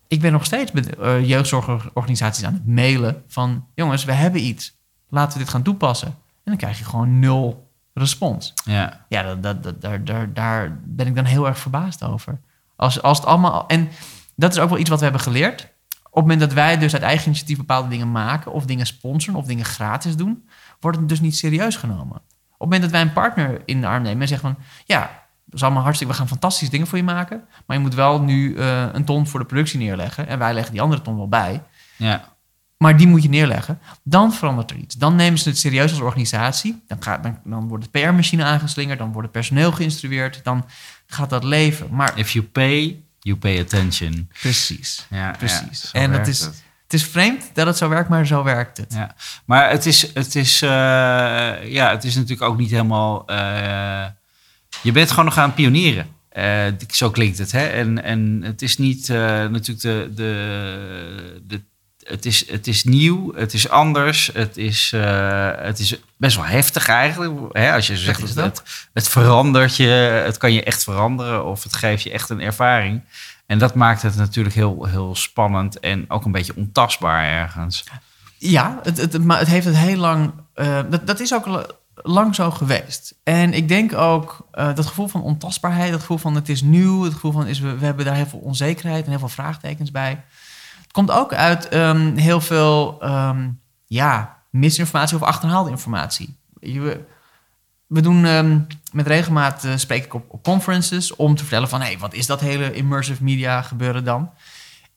Ik ben nog steeds met eh, jeugdzorgorganisaties aan het mailen van... jongens, we hebben iets, laten we dit gaan toepassen. En dan krijg je gewoon nul respons. ja. Ja, dat, dat, dat, daar, daar, daar ben ik dan heel erg verbaasd over. Als, als het allemaal, en dat is ook wel iets wat we hebben geleerd. Op het moment dat wij dus uit eigen initiatief bepaalde dingen maken... of dingen sponsoren of dingen gratis doen... wordt het dus niet serieus genomen. Op het moment dat wij een partner in de arm nemen en zeggen van... ja, is allemaal hartstikke... we gaan fantastische dingen voor je maken... maar je moet wel nu eh, een ton voor de productie neerleggen... en wij leggen die andere ton wel bij... ja. maar die moet je neerleggen. Dan verandert er iets. Dan nemen ze het serieus als organisatie. Dan, gaat, dan, dan wordt de PR-machine aangeslingerd. Dan wordt het personeel geïnstrueerd. Dan gaat dat leven. Maar If you pay, you pay attention. precies. Ja, Precies. ja, en dat is, het. het is vreemd dat het zo werkt, maar zo werkt het. Ja. Maar het is, het is, eh, ja, het is natuurlijk ook niet helemaal. eh, je bent gewoon nog aan het pionieren. Eh, zo klinkt het. Hè? En, en het is niet eh, natuurlijk de. de, de het, is, het is nieuw, het is anders, het is, eh, het is best wel heftig eigenlijk. Hè? Als je zegt dat het verandert je, het kan je echt veranderen of het geeft je echt een ervaring. En dat maakt het natuurlijk heel, heel spannend en ook een beetje ontastbaar ergens. Ja, het, het, maar het heeft het heel lang. dat, dat is ook lang zo geweest. En ik denk ook eh, dat gevoel van ontastbaarheid, dat gevoel van het is nieuw, het gevoel van is we, we hebben daar heel veel onzekerheid en heel veel vraagtekens bij. Het komt ook uit ehm, heel veel ehm, ja, misinformatie of achterhaalde informatie. Je- We, doen ehm, met regelmaat eh, spreek ik op, op conferences om te vertellen van hé, wat is dat hele immersive media gebeuren dan?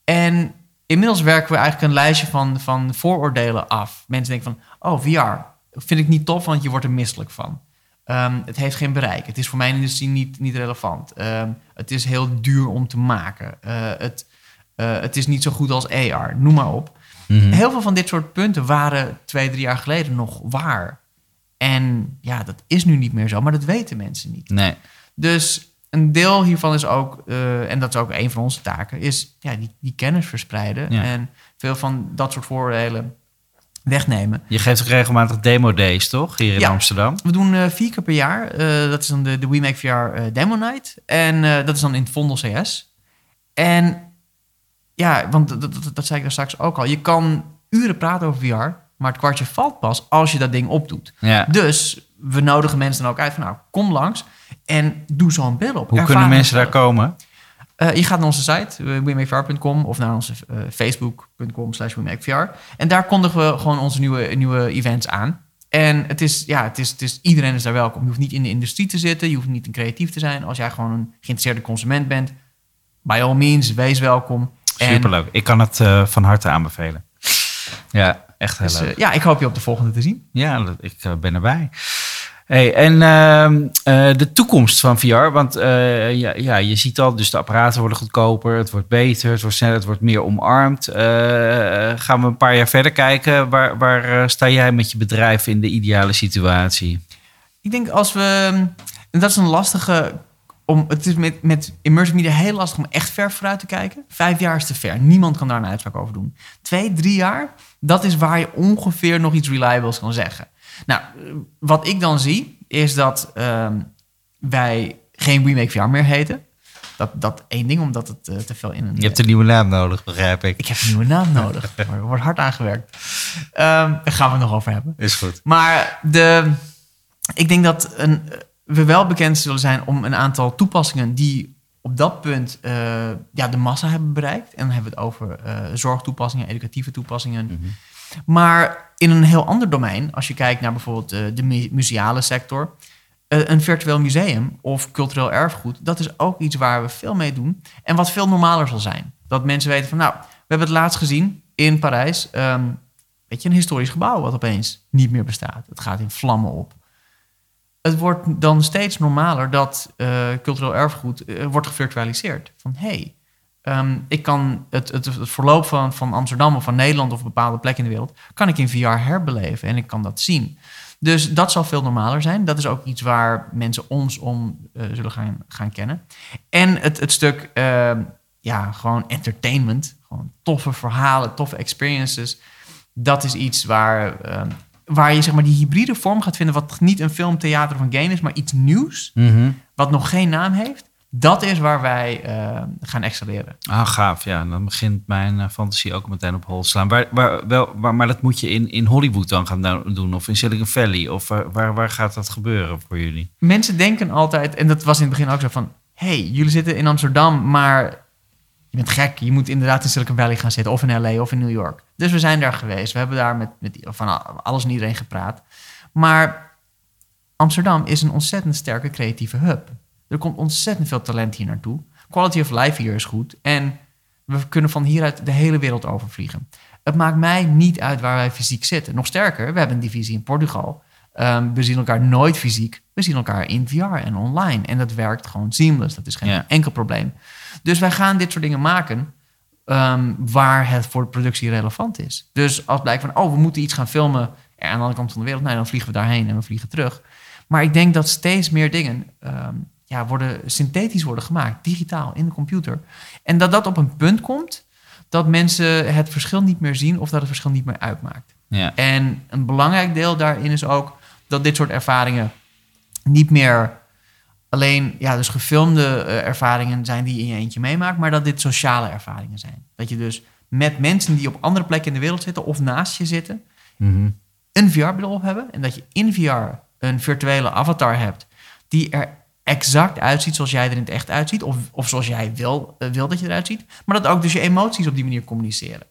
En inmiddels werken we eigenlijk een lijstje van, van vooroordelen af. Mensen denken van, oh, VR, vind ik niet tof, want je wordt er misselijk van. Ehm, het heeft geen bereik. Het is voor mijn industrie niet, niet relevant. Ehm, het is heel duur om te maken. Eh, het, eh, het is niet zo goed als AR, noem maar op. Mhm. Heel veel van dit soort punten waren twee, drie jaar geleden nog waar. En ja, dat is nu niet meer zo, maar dat weten mensen niet. Nee. Dus een deel hiervan is ook, eh, en dat is ook een van onze taken, is ja, die, die kennis verspreiden. Ja. En veel van dat soort vooroordelen wegnemen. Je geeft ook regelmatig demo days, toch? Hier in Ja. Amsterdam. We doen eh, vier keer per jaar. eh, dat is dan de, de We Make VR eh, Demo Night. En dat is dan in het Vondel CS. En ja, want dat, dat, dat zei ik daar straks ook al. Je kan uren praten over VR, maar het kwartje valt pas als je dat ding opdoet. Ja. Dus we nodigen mensen dan ook uit van nou, kom langs en doe zo'n bril op. Hoe kunnen mensen daar komen? Eh, je gaat naar onze site, wemakevr.com of naar onze eh, facebook.com slash wemakevr. En daar kondigen we gewoon onze nieuwe, nieuwe events aan. En het is, ja, het is, het is, iedereen is daar welkom. Je hoeft niet in de industrie te zitten, je hoeft niet een creatief te zijn. Als jij gewoon een geïnteresseerde consument bent, by all means, wees welkom. En, Superleuk. Ik kan het eh, van harte aanbevelen. Ja, echt heel dus, leuk. eh, ja, ik hoop je op de volgende te zien. Ja, ik eh, ben erbij. Hey, en ehm, eh, de toekomst van VR, want eh, ja, ja, je ziet al, dus de apparaten worden goedkoper, het wordt beter, het wordt sneller, het wordt meer omarmd. Eh, gaan we een paar jaar verder kijken, waar, waar sta jij met je bedrijf in de ideale situatie? Ik denk als we. En dat is een lastige. Om, het is met, met immersive media heel lastig om echt ver vooruit te kijken. Vijf jaar is te ver. Niemand kan daar een uitspraak over doen. Twee, drie jaar, dat is waar je ongeveer nog iets reliables kan zeggen. Nou, eh, wat ik dan zie, is dat ehm, wij geen Remake VR meer heten. Dat, dat één ding, omdat het eh, te veel in een... Je hebt een nieuwe naam nodig, begrijp ik. Ik heb een nieuwe naam nodig. Er wordt hard aangewerkt. Ehm, daar gaan we het nog over hebben. Is goed. Maar de, ik denk dat een, we wel bekend zullen zijn om een aantal toepassingen die op dat punt eh, ja, de massa hebben bereikt. En dan hebben we het over eh, zorgtoepassingen, educatieve toepassingen. Maar in een heel ander domein, als je kijkt naar bijvoorbeeld eh, de mu- museale sector, eh, een virtueel museum of cultureel erfgoed, dat is ook iets waar we veel mee doen. En wat veel normaler zal zijn. Dat mensen weten van, nou, we hebben het laatst gezien in Parijs. ehm, weet je, een historisch gebouw wat opeens niet meer bestaat. Het gaat in vlammen op. Het wordt dan steeds normaler dat eh, cultureel erfgoed wordt gevirtualiseerd. Van hé, hey, ehm, ik kan het, het, het verloop van, van Amsterdam of van Nederland of een bepaalde plek in de wereld, kan ik in VR herbeleven en ik kan dat zien. Dus dat zal veel normaler zijn. Dat is ook iets waar mensen ons om eh, zullen gaan, gaan kennen. En het, het stuk, ehm, ja, gewoon entertainment. Gewoon toffe verhalen, toffe experiences. Dat is iets waar, ehm, waar je zeg maar die hybride vorm gaat vinden... wat niet een film, theater of een game is, maar iets nieuws... Mhm. wat nog geen naam heeft. Dat is waar wij ehm, gaan excelleren. Ah, gaaf. Ja, dan begint mijn eh, fantasie ook meteen op hol te slaan. Waar, waar, wel, waar, maar dat moet je in, in Hollywood dan gaan do- doen, of in Silicon Valley, of eh, waar, waar gaat dat gebeuren voor jullie? Mensen denken altijd, en dat was in het begin ook zo van... hey, jullie zitten in Amsterdam, maar je bent gek. Je moet inderdaad in Silicon Valley gaan zitten, of in LA of in New York. Dus we zijn daar geweest. We hebben daar met, met van alles en iedereen gepraat. Maar Amsterdam is een ontzettend sterke creatieve hub. Er komt ontzettend veel talent hier naartoe. Quality of life hier is goed. En we kunnen van hieruit de hele wereld overvliegen. Het maakt mij niet uit waar wij fysiek zitten. Nog sterker, we hebben een divisie in Portugal. Ehm, we zien elkaar nooit fysiek. We zien elkaar in VR en online. En dat werkt gewoon seamless. Dat is geen Ja. enkel probleem. Dus wij gaan dit soort dingen maken ehm, waar het voor de productie relevant is. Dus als blijkt van, oh, we moeten iets gaan filmen er aan de andere kant van de wereld, nou, dan vliegen we daarheen en we vliegen terug. Maar ik denk dat steeds meer dingen ehm, ja, worden, synthetisch worden gemaakt, digitaal, in de computer. En dat dat op een punt komt dat mensen het verschil niet meer zien of dat het verschil niet meer uitmaakt. Ja. En een belangrijk deel daarin is ook dat dit soort ervaringen niet meer alleen ja, dus gefilmde eh, ervaringen zijn die je in je eentje meemaakt, maar dat dit sociale ervaringen zijn. Dat je dus met mensen die op andere plekken in de wereld zitten of naast je zitten, Mhm. een VR-bril op hebben en dat je in VR een virtuele avatar hebt die er exact uitziet zoals jij er in het echt uitziet of, of zoals jij wil, eh, wil dat je eruit ziet, maar dat ook dus je emoties op die manier communiceren.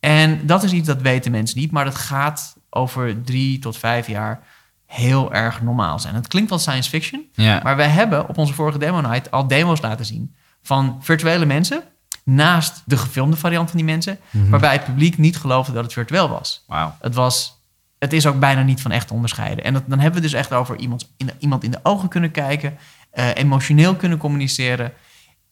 En dat is iets dat weten mensen niet, maar dat gaat over drie tot vijf jaar heel erg normaal zijn. Het klinkt wel science fiction, Ja. maar wij hebben op onze vorige demo night al demo's laten zien van virtuele mensen naast de gefilmde variant van die mensen, Mhm. waarbij het publiek niet geloofde dat het virtueel was. Wauw. Het was het is ook bijna niet van echt te onderscheiden. En dat, dan hebben we dus echt over iemand in de, iemand in de ogen kunnen kijken, eh, emotioneel kunnen communiceren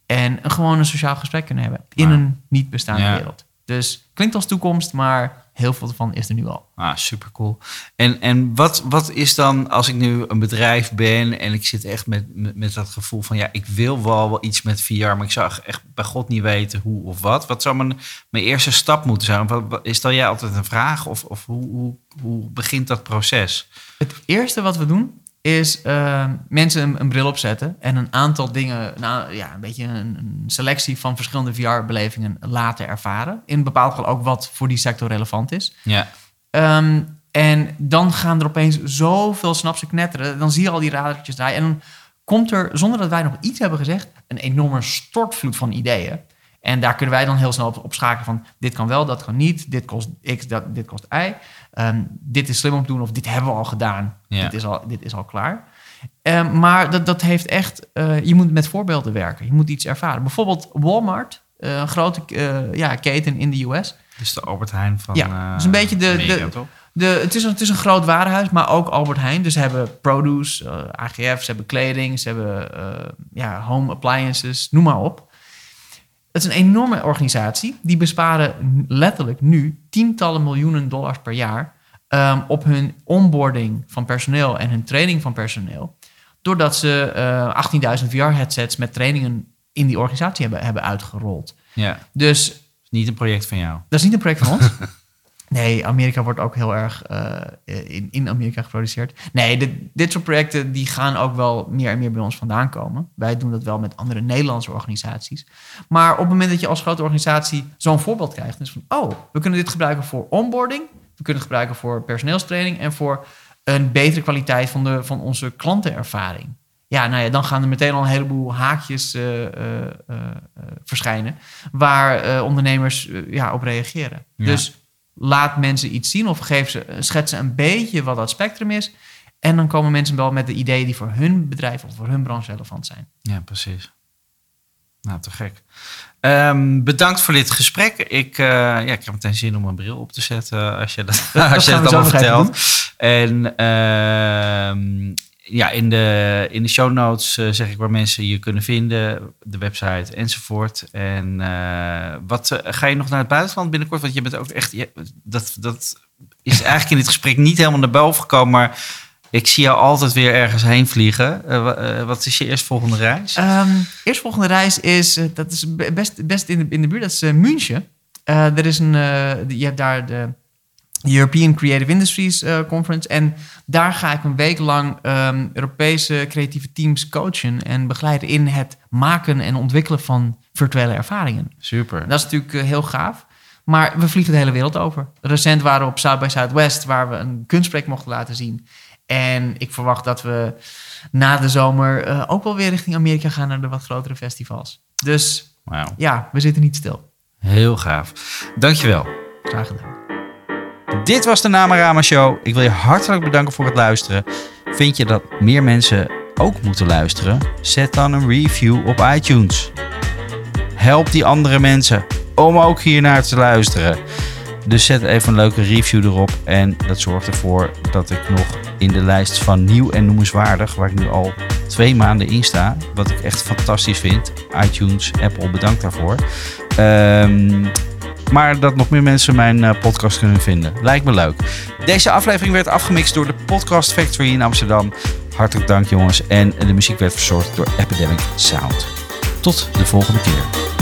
en een, gewoon een sociaal gesprek kunnen hebben in een niet bestaande Ja. wereld. Dus klinkt als toekomst, maar heel veel van is er nu al. Ah, super cool. En, en wat, wat is dan als ik nu een bedrijf ben en ik zit echt met, met, met dat gevoel van ja, ik wil wel, wel iets met VR, maar ik zou echt bij God niet weten hoe of wat. Wat zou mijn, mijn eerste stap moeten zijn? Wat, wat- is dan jij altijd een vraag of, of hoe, hoe, hoe begint dat proces? Het eerste wat we doen is eh, mensen een, een bril opzetten en een aantal dingen, nou ja, een beetje een, een selectie van verschillende VR-belevingen laten ervaren. In bepaald geval ook wat voor die sector relevant is. Ja, Ehm, en dan gaan er opeens zoveel snapsen knetteren. Dan zie je al die radertjes draaien. En dan komt er, zonder dat wij nog iets hebben gezegd, een enorme stortvloed van ideeën. En daar kunnen wij dan heel snel op, op schakelen van... dit kan wel, dat kan niet, dit kost x, dat, dit kost y. Ehm, dit is slim om te doen of dit hebben we al gedaan. Ja. Dit, is al, dit is al klaar. Ehm, maar dat, dat heeft echt... eh, je moet met voorbeelden werken. Je moet iets ervaren. Bijvoorbeeld Walmart, eh, een grote eh, ja, keten in de US... dus de Albert Heijn van Ja, dus een beetje de- Amerika, de- het, is een, het is een groot warenhuis, maar ook Albert Heijn. Dus ze hebben produce, AGF, ze hebben kleding, ze hebben ja, home appliances, noem maar op. Het is een enorme organisatie. Die besparen letterlijk nu tientallen miljoenen dollars per jaar ehm, op hun onboarding van personeel en hun training van personeel. Doordat ze eh 18.000 VR-headsets met trainingen in die organisatie hebben, hebben uitgerold. Ja, Dus niet een project van jou. dat is niet een project van ons. Nee, Amerika wordt ook heel erg eh, in, in Amerika geproduceerd. Nee, dit, dit soort projecten die gaan ook wel meer en meer bij ons vandaan komen. Wij doen dat wel met andere Nederlandse organisaties. Maar op het moment dat je als grote organisatie zo'n voorbeeld krijgt... is van, oh, we kunnen dit gebruiken voor onboarding... we kunnen het gebruiken voor personeelstraining... en voor een betere kwaliteit van, de, van onze klantenervaring. Ja, nou ja, dan gaan er meteen al een heleboel haakjes eh, eh, eh, eh, verschijnen... waar eh, ondernemers eh, ja, op reageren. Ja. Dus laat mensen iets zien of geef ze, schets ze een beetje wat dat spectrum is. En dan komen mensen wel met de ideeën die voor hun bedrijf of voor hun branche relevant zijn. Ja, precies. Nou, te gek. Ehm, bedankt voor dit gesprek. Ik, eh, ja, ik heb meteen zin om een bril op te zetten als je dat, Dat als je dat allemaal vertelt. En ehm, ja, in de, in de show notes eh, zeg ik waar mensen je kunnen vinden, de website enzovoort. En eh, wat eh, ga je nog naar het buitenland binnenkort? Want je bent ook echt, je- dat, dat is eigenlijk in dit gesprek niet helemaal naar boven gekomen, maar ik zie jou altijd weer ergens heen vliegen. Wa- wat is je eerstvolgende reis? Ehm eerstvolgende reis is, dat is be- best, best in, de, in de buurt, dat is München. Er is een, je hebt daar de European Creative Industries eh, Conference. En daar ga ik een week lang ehm, Europese creatieve teams coachen en begeleiden in het maken en ontwikkelen van virtuele ervaringen. Super. Dat is natuurlijk eh, heel gaaf. Maar we vliegen de hele wereld over. Recent waren we op South by Southwest, waar we een kunstproject mochten laten zien. En ik verwacht dat we na de zomer eh, ook wel weer richting Amerika gaan naar de wat grotere festivals. Dus ja, we zitten niet stil. Heel gaaf. Dankjewel. Graag gedaan. Dit was de Namarama Show. Ik wil je hartelijk bedanken voor het luisteren. Vind je dat meer mensen ook moeten luisteren? Zet dan een review op iTunes. Help die andere mensen om ook hier naar te luisteren. Dus zet even een leuke review erop. En dat zorgt ervoor dat ik nog in de lijst van nieuw en noemenswaardig, waar ik nu al twee maanden in sta, wat ik echt fantastisch vind. iTunes, Apple, bedankt daarvoor. Ehm, maar dat nog meer mensen mijn eh, podcast kunnen vinden. Lijkt me leuk. Deze aflevering werd afgemixt door de Podcast Factory in Amsterdam. Hartelijk dank jongens. En de muziek werd verzorgd door Epidemic Sound. Tot de volgende keer.